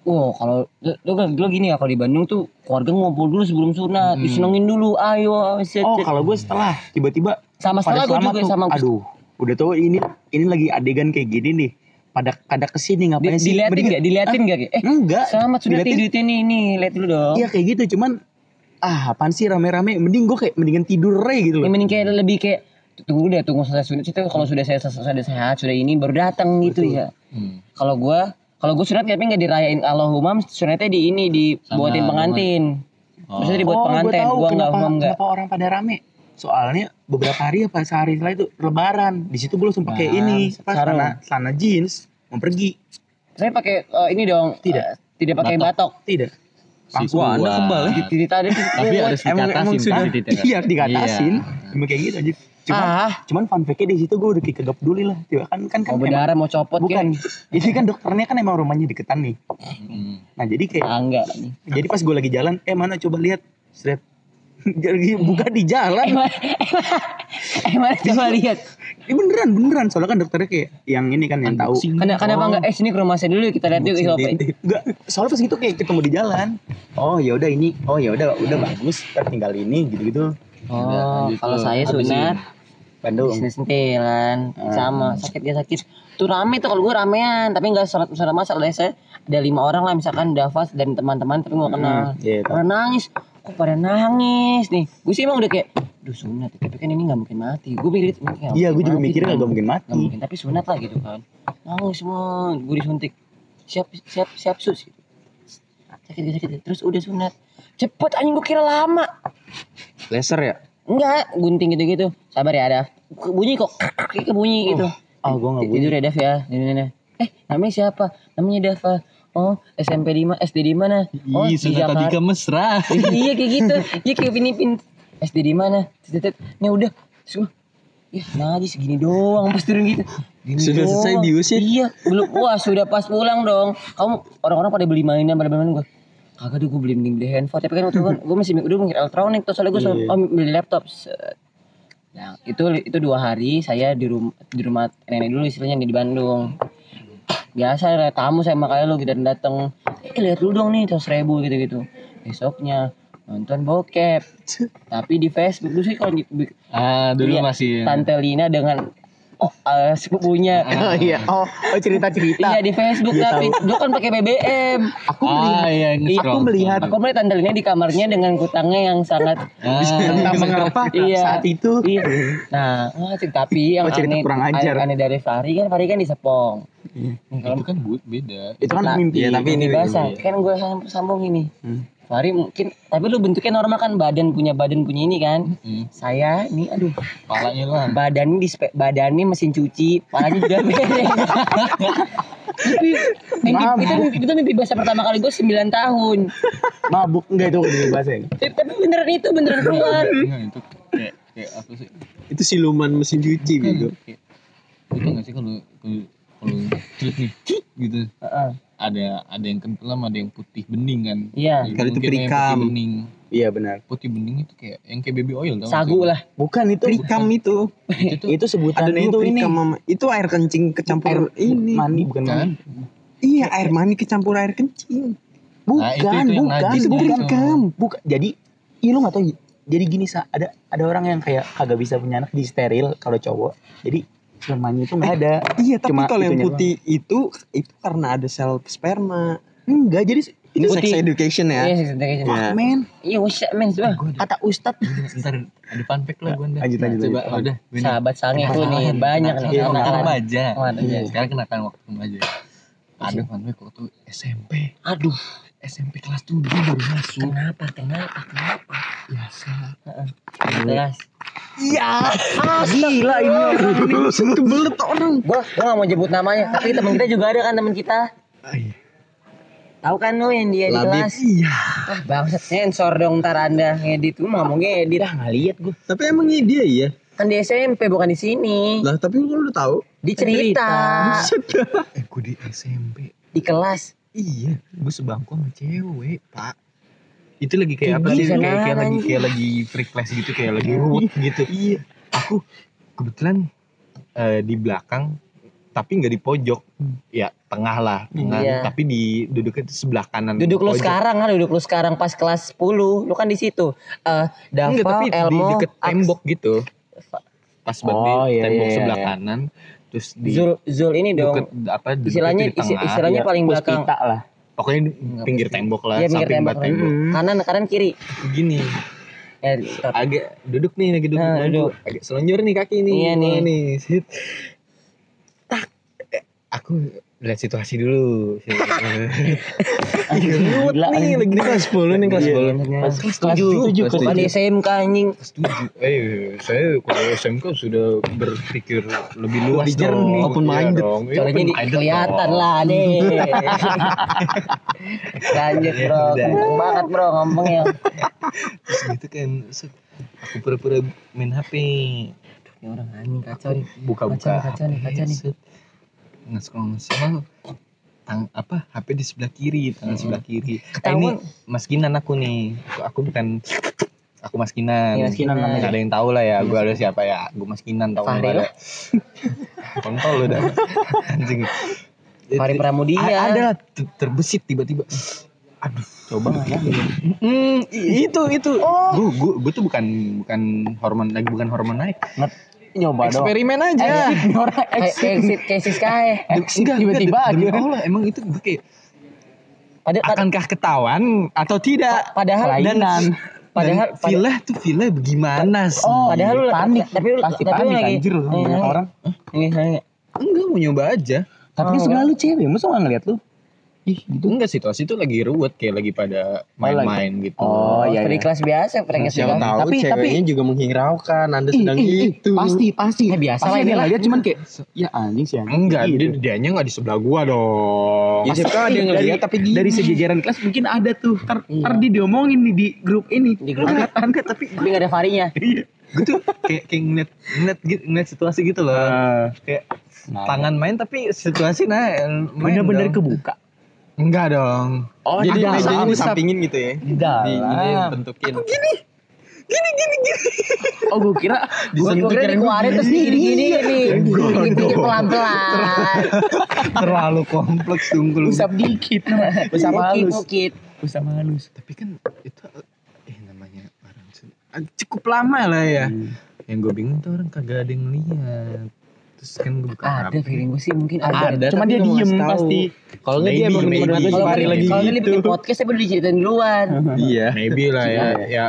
Wow, kalau lu, lu, lu gini ya kalau di Bandung tuh keluarga ngumpul dulu sebelum sunat, Hmm. disenengin dulu, ayo, set, Oh, kalau gue setelah tiba-tiba sama setelah gua selamat juga tuh. sama Aduh, udah tau ini ini lagi adegan kayak gini nih. Pada kada ke sini Di, ngapain sih? diliatin Mendingan- gak? Diliatin gak? Eh, Enggak. selamat sudah Diliatin. tidur ini, nih, lihat dulu dong. Iya kayak gitu, cuman ah apaan sih rame-rame mending gue kayak mendingan tidur aja gitu Ya, loh. mending kayak lebih kayak tunggu deh tunggu selesai sunat itu kalau sudah saya sudah sehat sudah ini baru datang gitu Betul. ya hmm. kalau gua kalau gua sunat tapi nggak dirayain Allahumma sunatnya di ini dibuatin pengantin maksudnya dibuat oh, pengantin gue tahu gua nggak kenapa, umum nggak kenapa orang pada rame. Soalnya beberapa hari apa sehari setelah itu lebaran. Di situ gue langsung pakai Nah, ini, celana, celana jeans mau pergi. saya pakai eh, ini dong Tidak. eh, tidak pakai batok, Tidak. Si Wah, anda kebal ya. tapi harus Emang- dikatasin emang sudah- kan. Iya, dikatasin. Iya. Emang kayak gitu aja. Cuman, ah cuman fun fact-nya di situ gue udah kagak peduli lah. Tiba kan kan kan mau emang- berdarah mau copot bukan. kayak *laughs* Ini kan dokternya kan emang rumahnya deketan nih. Hmm. Nah, jadi kayak ah, enggak jadi pas gue lagi jalan, eh mana coba lihat. Seret. Jadi buka di jalan. emang emang coba lihat. Ini beneran beneran. Soalnya kan dokternya kayak yang ini kan yang tahu. kenapa kenapa enggak eh sini ke rumah saya dulu kita lihat yuk siapa Enggak, soalnya pas itu kayak ketemu di jalan. Oh ya udah ini, oh ya udah udah bagus, ntar tinggal ini gitu-gitu. oh lanjut kalau saya sunat Bandung. bisnis sentilan sama sakit dia sakit. Tuh rame tuh kalau gue ramean. Tapi nggak sholat sholat masal deh saya. Ada lima orang lah misalkan Davas dan teman-teman tapi gue kenal. Iya, pada nangis kok pada nangis nih gue sih emang udah kayak duh sunat tapi kan ini nggak mungkin mati gue mikir nggak Iya, gue juga mikirnya kan. gak mungkin Nggak mati. mungkin tapi sunat lah gitu kan nangis semua gue disuntik siap siap siap sus gitu. sakit sakit terus udah sunat cepet anjing gue kira lama Laser ya? Enggak, gunting gitu-gitu. Sabar ya, Daf. Bunyi kok. Kayak kebunyi gitu. Ah, gue gak Tidur ya, Daf ya. Ini, ini, ini. Eh, namanya siapa? Namanya Dava. Oh, SMP di mana? SD di mana? Oh, Ih, di Jakarta. mesra. iya kayak gitu. *laughs* Iya kayak Upin Ipin. SD di mana ini udah gua, ya nah segini doang pas turun gitu Gini Sudah doang. selesai diusir? iya belum wah sudah pas pulang dong kamu orang-orang pada beli mainan pada beli mainan gue kagak deh gue beli mending beli handphone tapi kan waktu itu gue masih udah mikir elektronik terus soalnya gue Iya. oh, beli laptop. Nah, itu itu dua hari saya di rumah di rumah nenek dulu istilahnya di Bandung. Biasa lah, tamu saya makanya lu gitu datang. Eh lihat dulu dong nih seratus ribu gitu gitu. Besoknya nonton bokep. *laughs* Tapi di Facebook dulu sih kalau di, di- Ah, dulu Iya. masih Tante Lina dengan oh, eh, sepupunya. Oh iya. Oh, oh cerita-cerita. Iya di Facebook Iya, tapi dulu kan pakai BBM. Aku melihat Ah, iya, aku melihat Aku melihat Tante Lina di kamarnya dengan kutangnya yang sangat Ah, entah *laughs* mengapa Iya. saat itu Iya. Nah, wah, tapi yang Oh, cerita aneh, kurang ajar. aneh dari Fahri kan Fahri kan di Sepong. Iya. Kalau itu kan bu- beda. itu kan Nah, mimpi. iya, tapi ini- basah, iya. kan gue sambung ini. Hmm. Fahri mungkin, tapi lu bentuknya normal kan badan punya badan punya ini kan. Hmm, Saya nih, aduh, palanya lah. badan di badannya mesin cuci, palanya juga *laughs* beda. Tapi mimpi, itu, mimpi, itu mimpi basah pertama kali gue 9 tahun. mabuk enggak itu di bahasa ini. Tapi tapi beneran itu beneran keluar. Enggak, itu kayak kayak apa sih? Itu siluman mesin cuci gitu. itu nggak sih kalau kalau cut nih cut gitu Heeh. ada ada yang kental ada yang putih bening kan Iya. Ya, Kalau itu perikam. putih bening Iya benar. putih bening itu kayak yang kayak baby oil tau nggak Sagu lah. Bukan itu. Perikam itu. itu tuh Itu sebutan Ada itu ini. perikam mama. Itu air kencing kecampur Air ini. mani bukan kan mani. Iya, air mani kecampur air kencing. Bukan, Nah, itu- itu bukan, najis itu gitu. bukan. Bukan. Jadi, iya lu gak tahu. Jadi gini sa, ada ada orang yang kayak kagak bisa punya anak di steril kalau cowok. Jadi spermanya itu nggak ada. Iya, tapi Cuma kalau yang putih itu itu karena ada sel sperma. Enggak, jadi Ini sex Putih. education ya. Iya, sex education. Iya. men, Iya, up, men? Coba. kata ustad. ntar ada fun fact lah gue ntar Lanjut, lanjut, coba lanjut. udah. Sahabat sange tuh nih banyak nih Iya, anak-anak. remaja iya. sekarang kenakan waktu remaja ada fun fact waktu SMP Aduh, SMP kelas 7 baru masuk kenapa? Kenapa? Kenapa? biasa Jelas. Iya. Gila ini orang ini. Kebelet orang. Gua gua gak mau nyebut namanya, tapi teman kita juga ada kan teman kita. iya. Tahu kan lu yang dia di Labib. kelas? Iya. Ah, bangsat sensor dong ntar Anda ngedit. Lu mau ngedit. Dah nggak lihat gue. Tapi emangnya dia iya? Kan di SMP bukan di sini. Lah, tapi lu udah tahu. Di cerita. *laughs* eh gue di SMP Di kelas. Iya gue sebangku sama cewek pak. Itu lagi kayak apa Gimana sih? Kayak, kayak lagi kayak lagi free class gitu kayak lagi ruwet gitu. Iya. Aku kebetulan eh, di belakang tapi nggak di pojok. Ya tengah lah tengah. Iya. tapi di duduknya itu sebelah kanan Duduk lu pojok. sekarang kan, duduk lu sekarang pas kelas 10. Lu kan di situ. Eh, Dava, Enggak, tapi di Elmo, deket Aks, tembok gitu. Pas banget Oh, di iya, tembok iya, sebelah iya. kanan terus di Zul, Zul ini dong. deket apa istilahnya di tengah. istilahnya paling belakang. Lah. pokoknya pinggir tembok lah pinggir samping tembok. tembok Kanan kanan kiri. gini Ya, agak duduk nih lagi duduk, Nah, duduk. agak selonjor nih kaki nih Iya nih. Nih tak Eh, aku lihat situasi dulu *laughs* Gila, nih lagi di kelas 10 nih kelas Iya. 10 Kelas kelas tujuh, kelas Bukan di. SMK anjing. kelas 7 eh saya kalau SMK sudah berpikir lebih luas Lebih jernih. dong. Open Iya minded. dong. Iya, Soalnya open di, kelihatan lah deh. *laughs* Lanjut bro, kenceng banget bro ngomongnya. Terus gitu kan aku pura-pura main HP Ini orang anjing kacau nih. buka-buka Kacau nih, kacau nih, kacau nih. Set. nge-scroll nge-scroll tang apa HP di sebelah kiri tangan sebelah kiri eh, ini maskinan aku nih aku, aku bukan aku maskinan Iya, maskinan Nggak namanya. ada yang tahu lah ya gue ada siapa ya gue maskinan tahu nggak ada *laughs* kontol lu dah anjing Fahri Pramudia. A- ada lah, ter- terbesit tiba-tiba aduh Coba nggak ya? Hmm, i- itu itu. Oh. Gue gue gue tuh bukan bukan hormon lagi bukan hormon naik. Nyoba doang. Eksperimen aja. *laughs* Kayak exit kayak Siskae. Enggak, tiba-tiba enggak, aja. Allah emang itu gue kayak Pada, pad- akankah ketahuan atau tidak? padahal Kelainan. padahal Dan villa tuh villa bagaimana sih? Oh, padahal lu panik. tapi lu Pasti tapi panik lagi anjir lu Eh, orang. Ini, ini. enggak mau nyoba aja. Tapi Oh, sebelah lu cewek, masa nggak ngeliat lu? Ih gitu Enggak situasi itu lagi ruwet kayak lagi pada main-main gitu. Oh, iya, Seperti iya. kelas biasa, pranknya Siapa sih. tahu Tapi- ceweknya juga menghiraukan Anda sedang Ih, gitu. pasti pasti Ya, biasa pasti lah dia ini lah. lihat cuman kayak ya anjing sih anjing. Enggak, Gitu. dia dianya enggak di sebelah gua dong. Ya, siapa ada yang ngeliat tapi dari sejajaran kelas mungkin ada tuh. Ntar, Iya. ntar dia diomongin nih di grup ini. Di grup. angkatan kan tapi Tapi gak ada varinya. *laughs* gue tuh kayak kayak ngeliat ngeliat gitu ngeliat situasi gitu loh. kayak Nah, tangan main tapi situasi nah bener-bener kebuka. Enggak dong. Oh, Jadi di dalam. mejanya disampingin gitu ya. Di dalam. Di ini bentukin. Oh gue kira Gue kira dikeluarin terus gini gini gini. Dipikir pelan-pelan. Terlalu kompleks tunggu lu. usap dikit. usap halus. mukit. Usap halus. Tapi kan itu eh namanya orang. Ah, cukup lama lah ya. Hmm. Yang gue bingung tuh orang kagak ada yang lihat. Terus kan gue buka Ada HP. feeling gue sih mungkin Ada, ada. cuma dia nggak diem pasti. Kalau nggak dia emang bener-bener Kalau Fahri lagi kalau ini gitu. bikin podcast saya udah diceritain duluan. *laughs* Iya. Maybe lah ya. ya.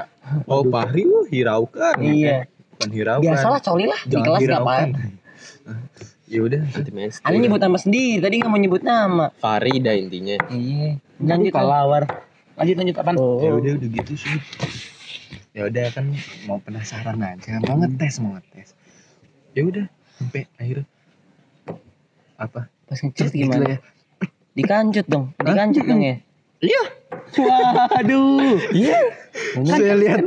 Oh Fahri wah hiraukan. Iya. Bukan hiraukan. Biasalah coli lah di Jangan kelas hiraukan. ngapain. Ya udah. Anda nyebut nama sendiri, tadi nggak mau nyebut nama. Farida intinya. Iya. Lanjut kelawar. Lanjut lanjut apaan? Oh. Ya udah udah gitu sih. Ya udah kan mau penasaran aja, mau ngetes mau ngetes. Ya udah sampai akhirnya apa? Pas ngechat gimana? Dikancut dong, dikancut dong ya. Waduh. Iya. Saya lihat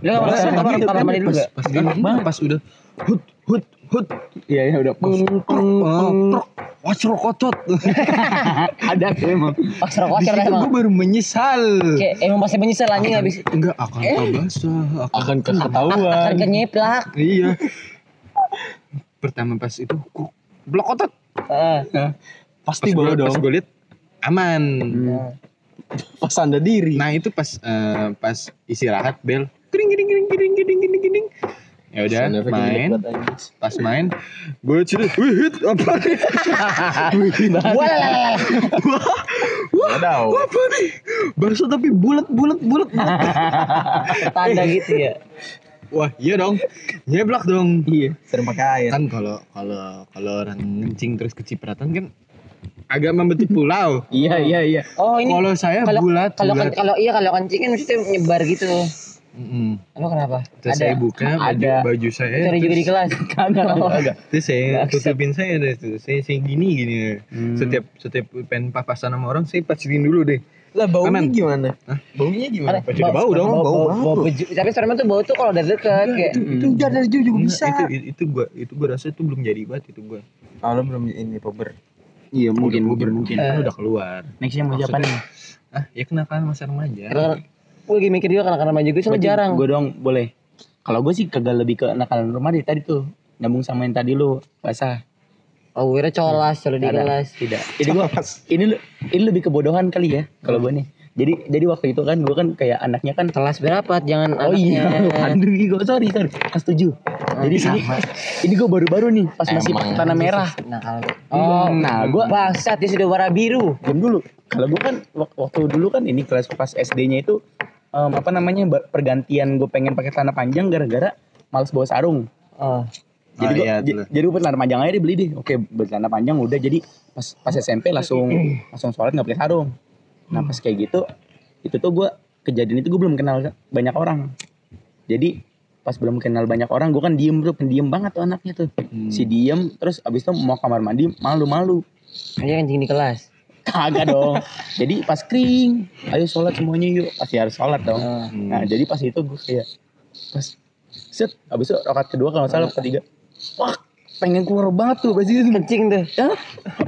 Lu kamar Masa kamar gitu? kamar mandi dulu pas gak? pas pas udah hut hut hut Iya iya udah. peng peng peng wasro kotot. Ada emang. Pas situ emang. gue baru menyesal. Kayak emang pasti menyesal anjing habis Enggak akan basah, akan Akan akan ketahuan. kenyeplak. Iya. Pertama pas itu blok otot. Ah. Pasti Pas bawa gue pas dong. gue liat aman. Pas anda diri. Nah itu pas eh, pas istirahat bel. Gering gering gering gering gering gering gering. Ya udah main. Pas main gue cerita, wih hit apa nih? *laughs* Wah, Wadaw. Apa nih? Bakso tapi bulat bulat bulat. *laughs* tanda gitu ya. Wah iya dong, nyeblak dong. Iya. Sering pakai air. Kan kalau kalau kalau orang ngencing terus kecipratan kan agak membentuk pulau. *laughs* Iya iya iya. Oh ini Kalau saya kalau bulat kalau kalau iya kalau kencing kan maksudnya nyebar gitu. Mm-mm. Lo kenapa? Terus saya buka baju, Ada. baju saya. Cari juga di kelas. *laughs* Kagak kagak. Terus saya Nggak tutupin saya deh. Saya, saya gini gini. Hmm. Setiap setiap pengen papasan sama orang saya pacitin dulu deh. Lah baunya Aman. gimana? Hah? Baunya gimana? Ada- Pasti ada bau dong, bau bau, bau. bau. Tapi sebenarnya tuh bau tuh kalau dari dekat kayak itu udah dari jauh juga bisa. Itu, itu, itu gua itu gua rasa itu belum jadi banget itu gua. Kalau belum ini puber. Iya mungkin mungkin puber. mungkin. Kan udah keluar. Nextnya mau siapa nih? Ah, ya kenakalan masa remaja. Karena gue lagi mikir juga karena maju gue soalnya jarang. Gue dong boleh. Kalau gue sih kagak lebih ke nakalan rumah deh tadi tuh. Nyambung sama yang tadi lu basah. Oh, gue kira colas kalau di kelas. Tidak. Jadi gue ini ini lebih kebodohan kali ya kalau gue nih. Jadi jadi waktu itu kan gue kan kayak anaknya kan Kelas berapa? Jangan Oh iya, anaknya. aduh gue sorry sorry, kelas tujuh. Jadi ini ini gue baru-baru nih pas masih Emang. tanah merah. Nah, kalau Oh, nah gue bangsat dia sudah warna biru. diam dulu. Kalau gue kan wak- waktu dulu kan ini kelas pas SD-nya itu em, apa namanya pergantian gue pengen pakai celana panjang gara-gara males bawa sarung. Oh. Jadi Ah, iya, jadi gue celana panjang aja dibeli deh. Oke bercelana panjang udah jadi pas pas SMP langsung *clears throat* langsung sholat nggak pakai sarung. Nah pas kayak gitu itu tuh gue kejadian itu gue belum kenal banyak orang. Jadi pas belum kenal banyak orang gue kan diem bro pendiam banget tuh anaknya tuh. Hmm. Si diem terus abis itu mau kamar mandi malu-malu. Dia kencing di kelas. Kagak dong. *laughs* jadi pas kering, ayo sholat semuanya yuk. Pasti harus sholat dong. Hmm. Nah jadi pas itu gue kayak pas set abis itu rokat kedua kalau salah ketiga. Wah pengen keluar banget tuh pas itu. Kencing tuh. Hah?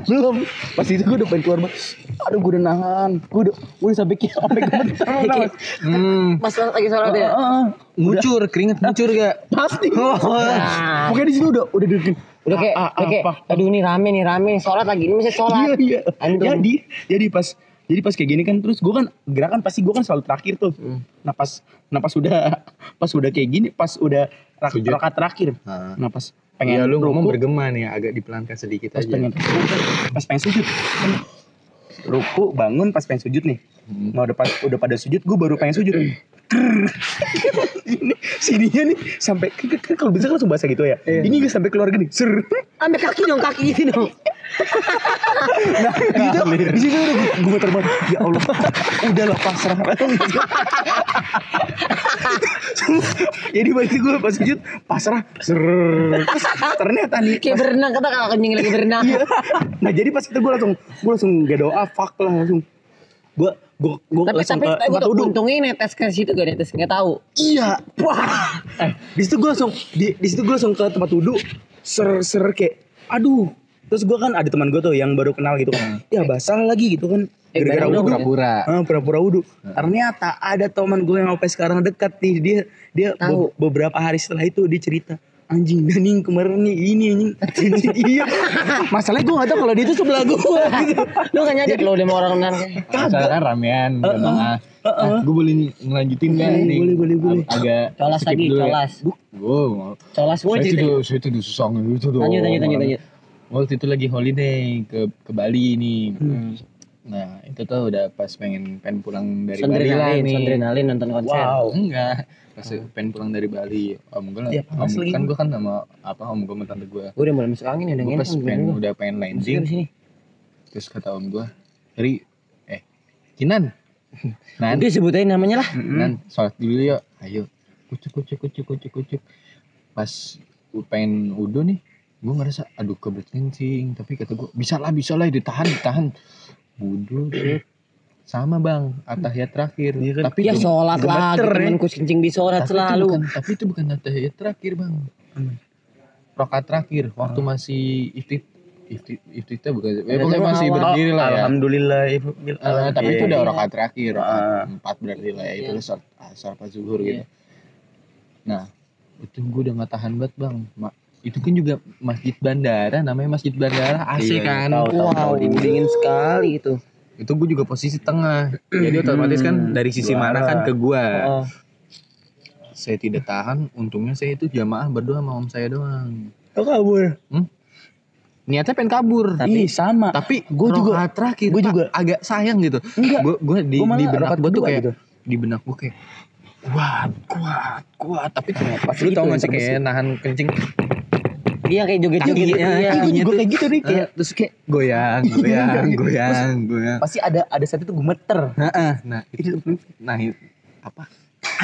belum pas itu gue udah pengen keluar banget aduh gue udah nahan gue udah gue udah sampai kayak sampai *laughs* Hmm. Pas lagi sholat ya. Heeh. Ngucur, keringet ngucur gak? pasti Nah, pokoknya di situ udah udah deg udah kayak, Ah, ah, udah kayak aduh ini rame nih rame nih sholat lagi ini masih iya sholat. iya Antum. jadi jadi pas jadi pas kayak gini kan terus gue kan gerakan pasti gue kan selalu terakhir tuh Hmm. nah pas nah pas udah pas udah kayak gini pas udah rak, rakaat terakhir Nah. nah pas Pengen pengen lu ngomong ruku, bergema nih agak dipelankan sedikit pas aja. pengen pas pengen sujud. Ruku bangun pas pengen sujud nih Hmm. Nah udah, pas- udah pada sujud, gue baru pengen sujud. *laughs* Ini sininya nih sampai kan, kan kalau bisa kan langsung basah gitu ya. Ini gue sampai keluar gini. Ser. Ambil kaki dong kaki gitu dong. nah, gitu, di situ udah gue muter banget. Ya Allah, udah lah pasrah. *laughs* Jadi bagi gue pas sujud pasrah. Ser. Terus ternyata nih Kayak berenang kata kalau kencing lagi berenang. Iya. Nah jadi pas itu gue langsung gue langsung gak doa fuck lah langsung. Gue gue gue Tapi langsung tapi ke tempat wudhu. untungnya netes ke situ gak netes nggak tahu. Iya. Wah. Eh, di situ gue langsung di di situ gue langsung ke tempat wudhu. Ser ser kayak aduh. Terus gue kan ada teman gue tuh yang baru kenal gitu kan. Ya basah lagi gitu kan. Eh, Gara-gara wudhu. pura-pura Ah, pura-pura wudhu. Ternyata ada teman gue yang sampai sekarang dekat nih. Dia dia Tahu. be- beberapa hari setelah itu dia cerita anjing *laughs* Daning kemarin nih ini anjing *laughs* iya masalahnya gue gak tau kalau dia itu sebelah gue gitu Lu gak nyadar lo udah mau orang benar. Misalnya kan ramean uh, gue boleh ngelanjutin Boleh, nih boleh, boleh, boleh. Ag- agak Colas lagi, ya. colas. gue mau Colas gue cerita. tuh saya tuh di susong itu tuh Lanjut lanjut lanjut lanjut. waktu itu lagi holiday ke ke Bali nih Hmm. Nah itu tuh udah pas pengen pengen pulang dari Bali lah nih. sondrenalin nonton konser. wow. Enggak. Pas pengen pulang dari Bali. Om gue lah. Ya, om, kan gue kan sama apa om gue sama tante gue. Gue udah mulai masuk angin ya udah gue ngenes pas pengen lu? udah pengen landing. di sini. terus kata om gue Ri eh Kinan. Nan *laughs* Udah sebut aja namanya lah. Nan sholat dulu yuk. Ayo. Kucuk kucuk kucuk kucuk kucuk. Pas gue pengen udah nih gue ngerasa aduh kebelet kencing tapi kata gue bisa lah bisa lah ditahan ditahan wudhu set. sama bang atahiyat terakhir Iya kan? tapi Ya sholat gemeter, ya. temenku kencing di sholat tapi itu selalu. bukan, tapi itu bukan atahiyat terakhir bang rokat terakhir waktu masih iftit iftit iftitnya bukan ya, pokoknya masih awal. berdiri lah ya alhamdulillah ibu Eh, tapi itu udah rokat terakhir rokat Ah. empat berarti lah ya itu Iya. sholat asar pas zuhur Iya. gitu nah itu gue udah gak tahan banget bang Ma- itu kan juga masjid bandara namanya masjid bandara AC Iya, kan? tahu, tahu, Wow, tahu, dingin. dingin sekali itu. itu gue juga posisi tengah. Jadi otomatis kan Hmm, dari sisi mana kan ke gua. Oh. saya tidak tahan untungnya saya itu jamaah berdoa sama om saya doang. Oh kabur? Niatnya pengen kabur. Ih, sama. tapi Gua juga- terakhir Pak, juga. agak sayang gitu. Enggak. Gue gue di, Gua di benak gue tuh kayak gitu. di benak gue kayak kuat kuat kuat tapi tuh pas lu tau gak sih kayak nahan kencing Iya kayak joget-joget. Gitu. Iya. Ih, gue juga kayak gitu nih kayak Eh, terus kayak goyang *laughs* goyang goyang. goyang pasti ada ada satu tuh gemeter. Heeh, nah itu nah itu apa?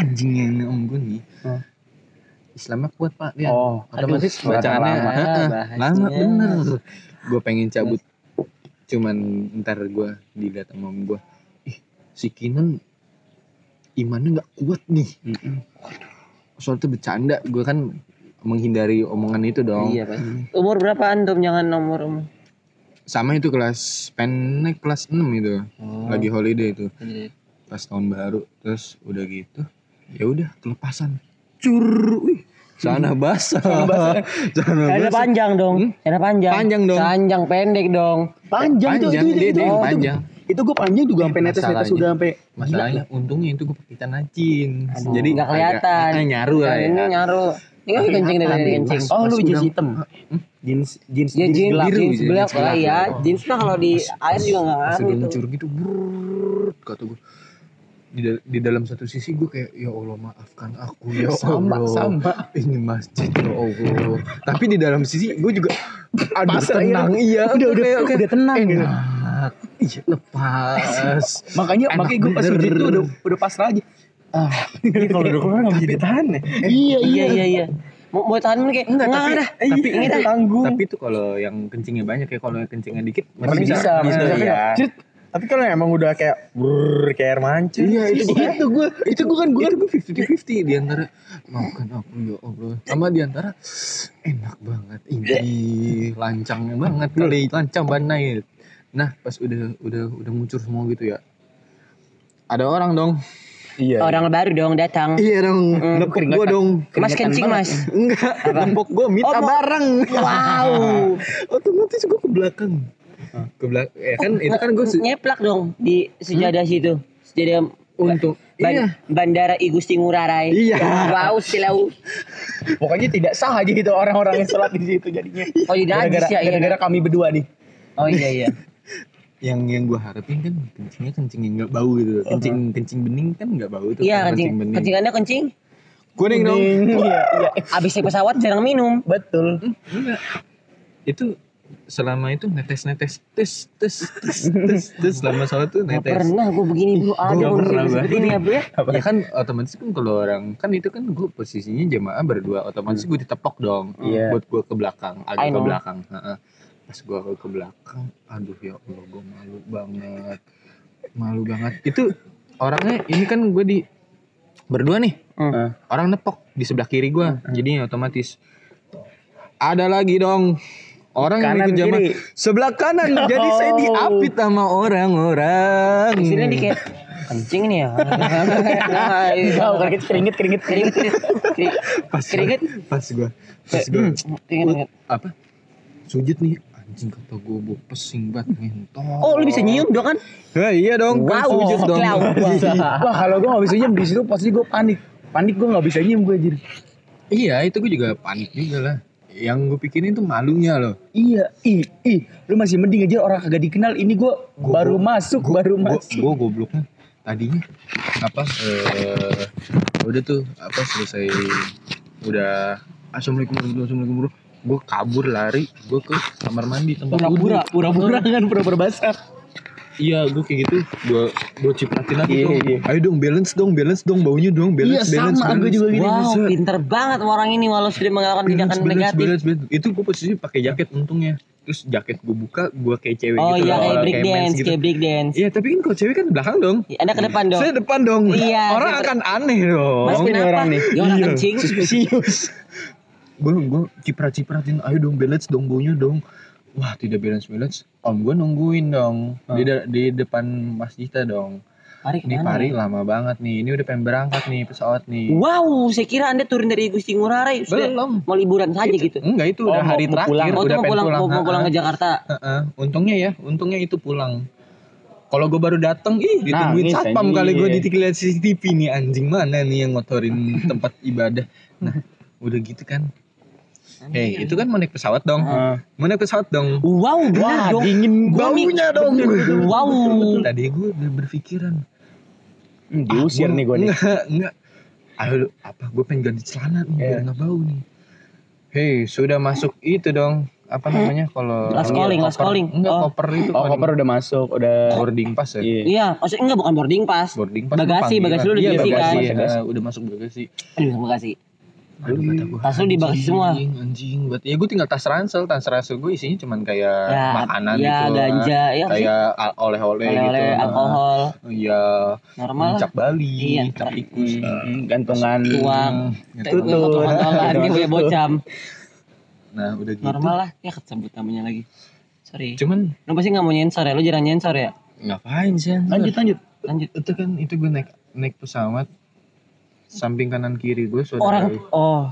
Anjing yang om gue nih. Hmm. Islamnya kuat pak. Dia oh otomatis aduh, bacaannya lama, lama bener. *laughs* Gue pengen cabut. Cuman ntar gue dilihat sama om gue ih si Kinan imannya nggak kuat nih. Soalnya tuh bercanda. Gue kan menghindari omongan itu dong Iya pasti. Umur berapa antum? Jangan nomor umur. sama itu kelas pendek kelas 6 itu Oh. lagi holiday itu pas tahun baru terus udah gitu ya udah kelepasan cur wih sana basah sana *laughs* basah panjang dong. Celana panjang. Panjang dong. Panjang pendek dong. panjang, tuh panjang itu itu itu, yang itu, panjang itu gue panjang juga sampai netes netes sudah sampai masalahnya untungnya itu gue pakai Aduh, jadi nggak kelihatan. agak- eh, nyaru lah ya Ini nyaru. Ini kan kencing dari kencing. oh lu jeans hitam. Jeans jeans Ya jeans, gelap. biru, jeans jeans gelap gelap, lah ya. ya. Jeans mah kalau di air juga nggak ngaruh mencur gitu brrrr, kata gue di, dal- di dalam satu sisi gue kayak ya Allah maafkan aku ya sama Allah. sama. Ini masjid ya Allah. Tapi di dalam sisi gue juga *laughs* aduh Pasrah, tenang. Iya udah udah kayak- udah tenang. Gitu enak. Iya lepas. *laughs* Makanya Enak makanya gue pas sujud tuh udah udah pasrah aja ah. Ini kalau udah keluar nggak bisa ditahan ya? Iya iya iya iya. Mau mau tahan dulu kayak enggak tapi, dah. tapi Ini itu dah. tanggung. Tapi itu kalau yang kencingnya banyak ya kalau yang kencingnya dikit masih bisa. masih bisa. iya. Crit. tapi kalau emang udah kayak brrr kayak air mancur. Iya itu gue itu gue itu gue kan gue itu gue fifty fifty di antara maafkan aku ya Allah. Sama di antara enak banget ini lancangnya banget kali lancang banget nah pas udah udah udah muncul semua gitu ya. Ada orang dong iya Orang baru dong datang. iya dong Mm. nepok gue dong Mas kencing mas. enggak nepok gue minta Oh, barang Wow. *laughs* otomatis gue ke belakang ke belakang ya kan itu kan gue Nyeplak dong di sejadah situ. Sejadah untuk ban- iya Bandara I Gusti Ngurah Rai. Iya. Wow, silau. *laughs* pokoknya tidak sah aja gitu orang-orang yang sholat di situ jadinya Oh, iya, najis gara-gara ya, iya. gara-gara kami berdua nih Oh iya iya. Yang yang gue harapin kan kencingnya kencing yang nggak bau gitu kencing kencing bening kan nggak bau tuh Iya kalau kencing. bening Kencingannya kencing. kuning dong iya iya Abis naik pesawat jarang minum. betul enggak itu selama itu netes netes tes tes tes tes tes selama sholat tuh Gak netes pernah gue begini bro. Ada Gak gue pernah, seperti ini ya bro ya. ya kan otomatis kan kalau orang kan itu kan gue posisinya jamaah berdua otomatis gue ditepok dong Iya. buat gue ke belakang agak ke belakang Heeh. Pas gue ke belakang aduh ya allah gue malu banget. Malu banget. Itu orangnya ini kan gue di berdua nih. Hmm. orang nepok di sebelah kiri gue jadi otomatis. Ada lagi dong. Orang yang Kanan ikut jamaah kiri. sebelah kanan. Jadi saya Oh. diapit sama orang-orang. Di sini dikit. Kencing nih ya. Enggak, bukan keringet, keringet, Keringet, keringet, keringet, pas keringet, pas gue pas gue keringet. apa? Sujud nih anjing kata gue gue pesing banget ngentot Oh lu bisa nyium dong kan? Nah, iya dong kan Wow, sujud dong. Wah *laughs* kalau gue gak bisa nyium di situ pasti gue panik. Panik gue gak bisa nyium gue jadi. iya itu gue juga panik juga lah yang gue pikirin tuh malunya loh Iya, ih, ih, lu masih mending aja orang kagak dikenal. Ini gue Gua- baru masuk, baru masuk. gue gobloknya tadinya apa eh udah tuh apa selesai udah assalamualaikum warahmatullahi wabarakatuh gue kabur lari gue ke kamar mandi tempat Pura-pura, pura-pura kan, pura-pura basah. iya gue kayak gitu gue gue cipratin lagi Iya, dong iya. ayo dong balance dong balance dong baunya dong Iya, balance balance sama, gue balance. juga gitu. Wow, pinter banget orang ini walau sudah mengalami balance, tindakan balance, negatif. balance, balance. itu gue posisi pakai jaket untungnya terus jaket gue buka gue kayak cewek Oh gitu iya loh, kayak break mens dance, gitu. kayak break dance. Iya tapi kan kalau cewek kan belakang dong Anda ke depan dong. saya depan dong Iya, orang akan aneh dong Mas ini kenapa? orang nih. Ya orang Iya. kencing. *laughs* *laughs* *laughs* Suspicious. Gue gue ciprat cipratin ayo dong balance dong baunya dong. Wah tidak balance balance. Om gue nungguin dong. Di, de- di depan masjidnya dong. Pari ini pari ya? lama banget nih. Ini udah pengen berangkat nih pesawat nih. Wow, saya kira Anda turun dari Gusti Ngurah Rai. Sudah belum. mau liburan saja gitu. enggak itu Oh, udah hari mau terakhir pulang. Oh, itu udah mau pengen pulang, mau, mau pulang ke. Jakarta. Ha-ha. untungnya ya untungnya itu pulang. Kalau gue baru datang ih ditungguin Nangis, satpam kali gue Iya. dilihat CCTV nih. Anjing mana nih yang ngotorin *laughs* tempat ibadah? Nah udah gitu kan Hei, itu kan mau naik pesawat dong. Ah. Mau naik pesawat dong. Wow, benar Wah, dong. dingin Baunya dong. Wow. Tadi gue udah berpikiran. Hmm, diusir nih gue nih. Enggak, enggak. Ayo, apa? Gue pengen ganti celana nih, biar Iya. nggak bau nih. Hei, sudah masuk itu dong. Apa namanya kalau Last Iya, calling, last koper. calling. Enggak, Oh. koper itu. Oh, paling- koper udah masuk, udah. boarding pass ya. Iya. Iya, maksudnya enggak bukan boarding pass. Boarding pass Bagasi, panggilan. bagasi lu udah Iya, diisi bagasi, kan? ya, udah masuk bagasi. Aduh, sama kasih. Aduh, Tas lu di bagasi anjing, semua. Anjing, buat ya gue tinggal tas ransel, tas ransel gue isinya cuman kayak Ya, makanan ya gitu. ganja, ya sih. kayak oleh-oleh gitu. oleh-oleh alkohol Iya, normal cap Bali, Iya, cap tikus. Hmm, gantungan. Uang. Gitu. Tutut. *laughs* Kontol-kontolan dia punya bocam. Nah, udah gitu. Normal lah. Ya kesebut namanya lagi. Sorry. Cuman Lu pasti nggak mau nyensor ya? Lu jarang nyensor ya? ngapain sih? Lanjut, lanjut. Lanjut. Itu kan itu gue naik naik pesawat samping kanan kiri gue saudara Orang oh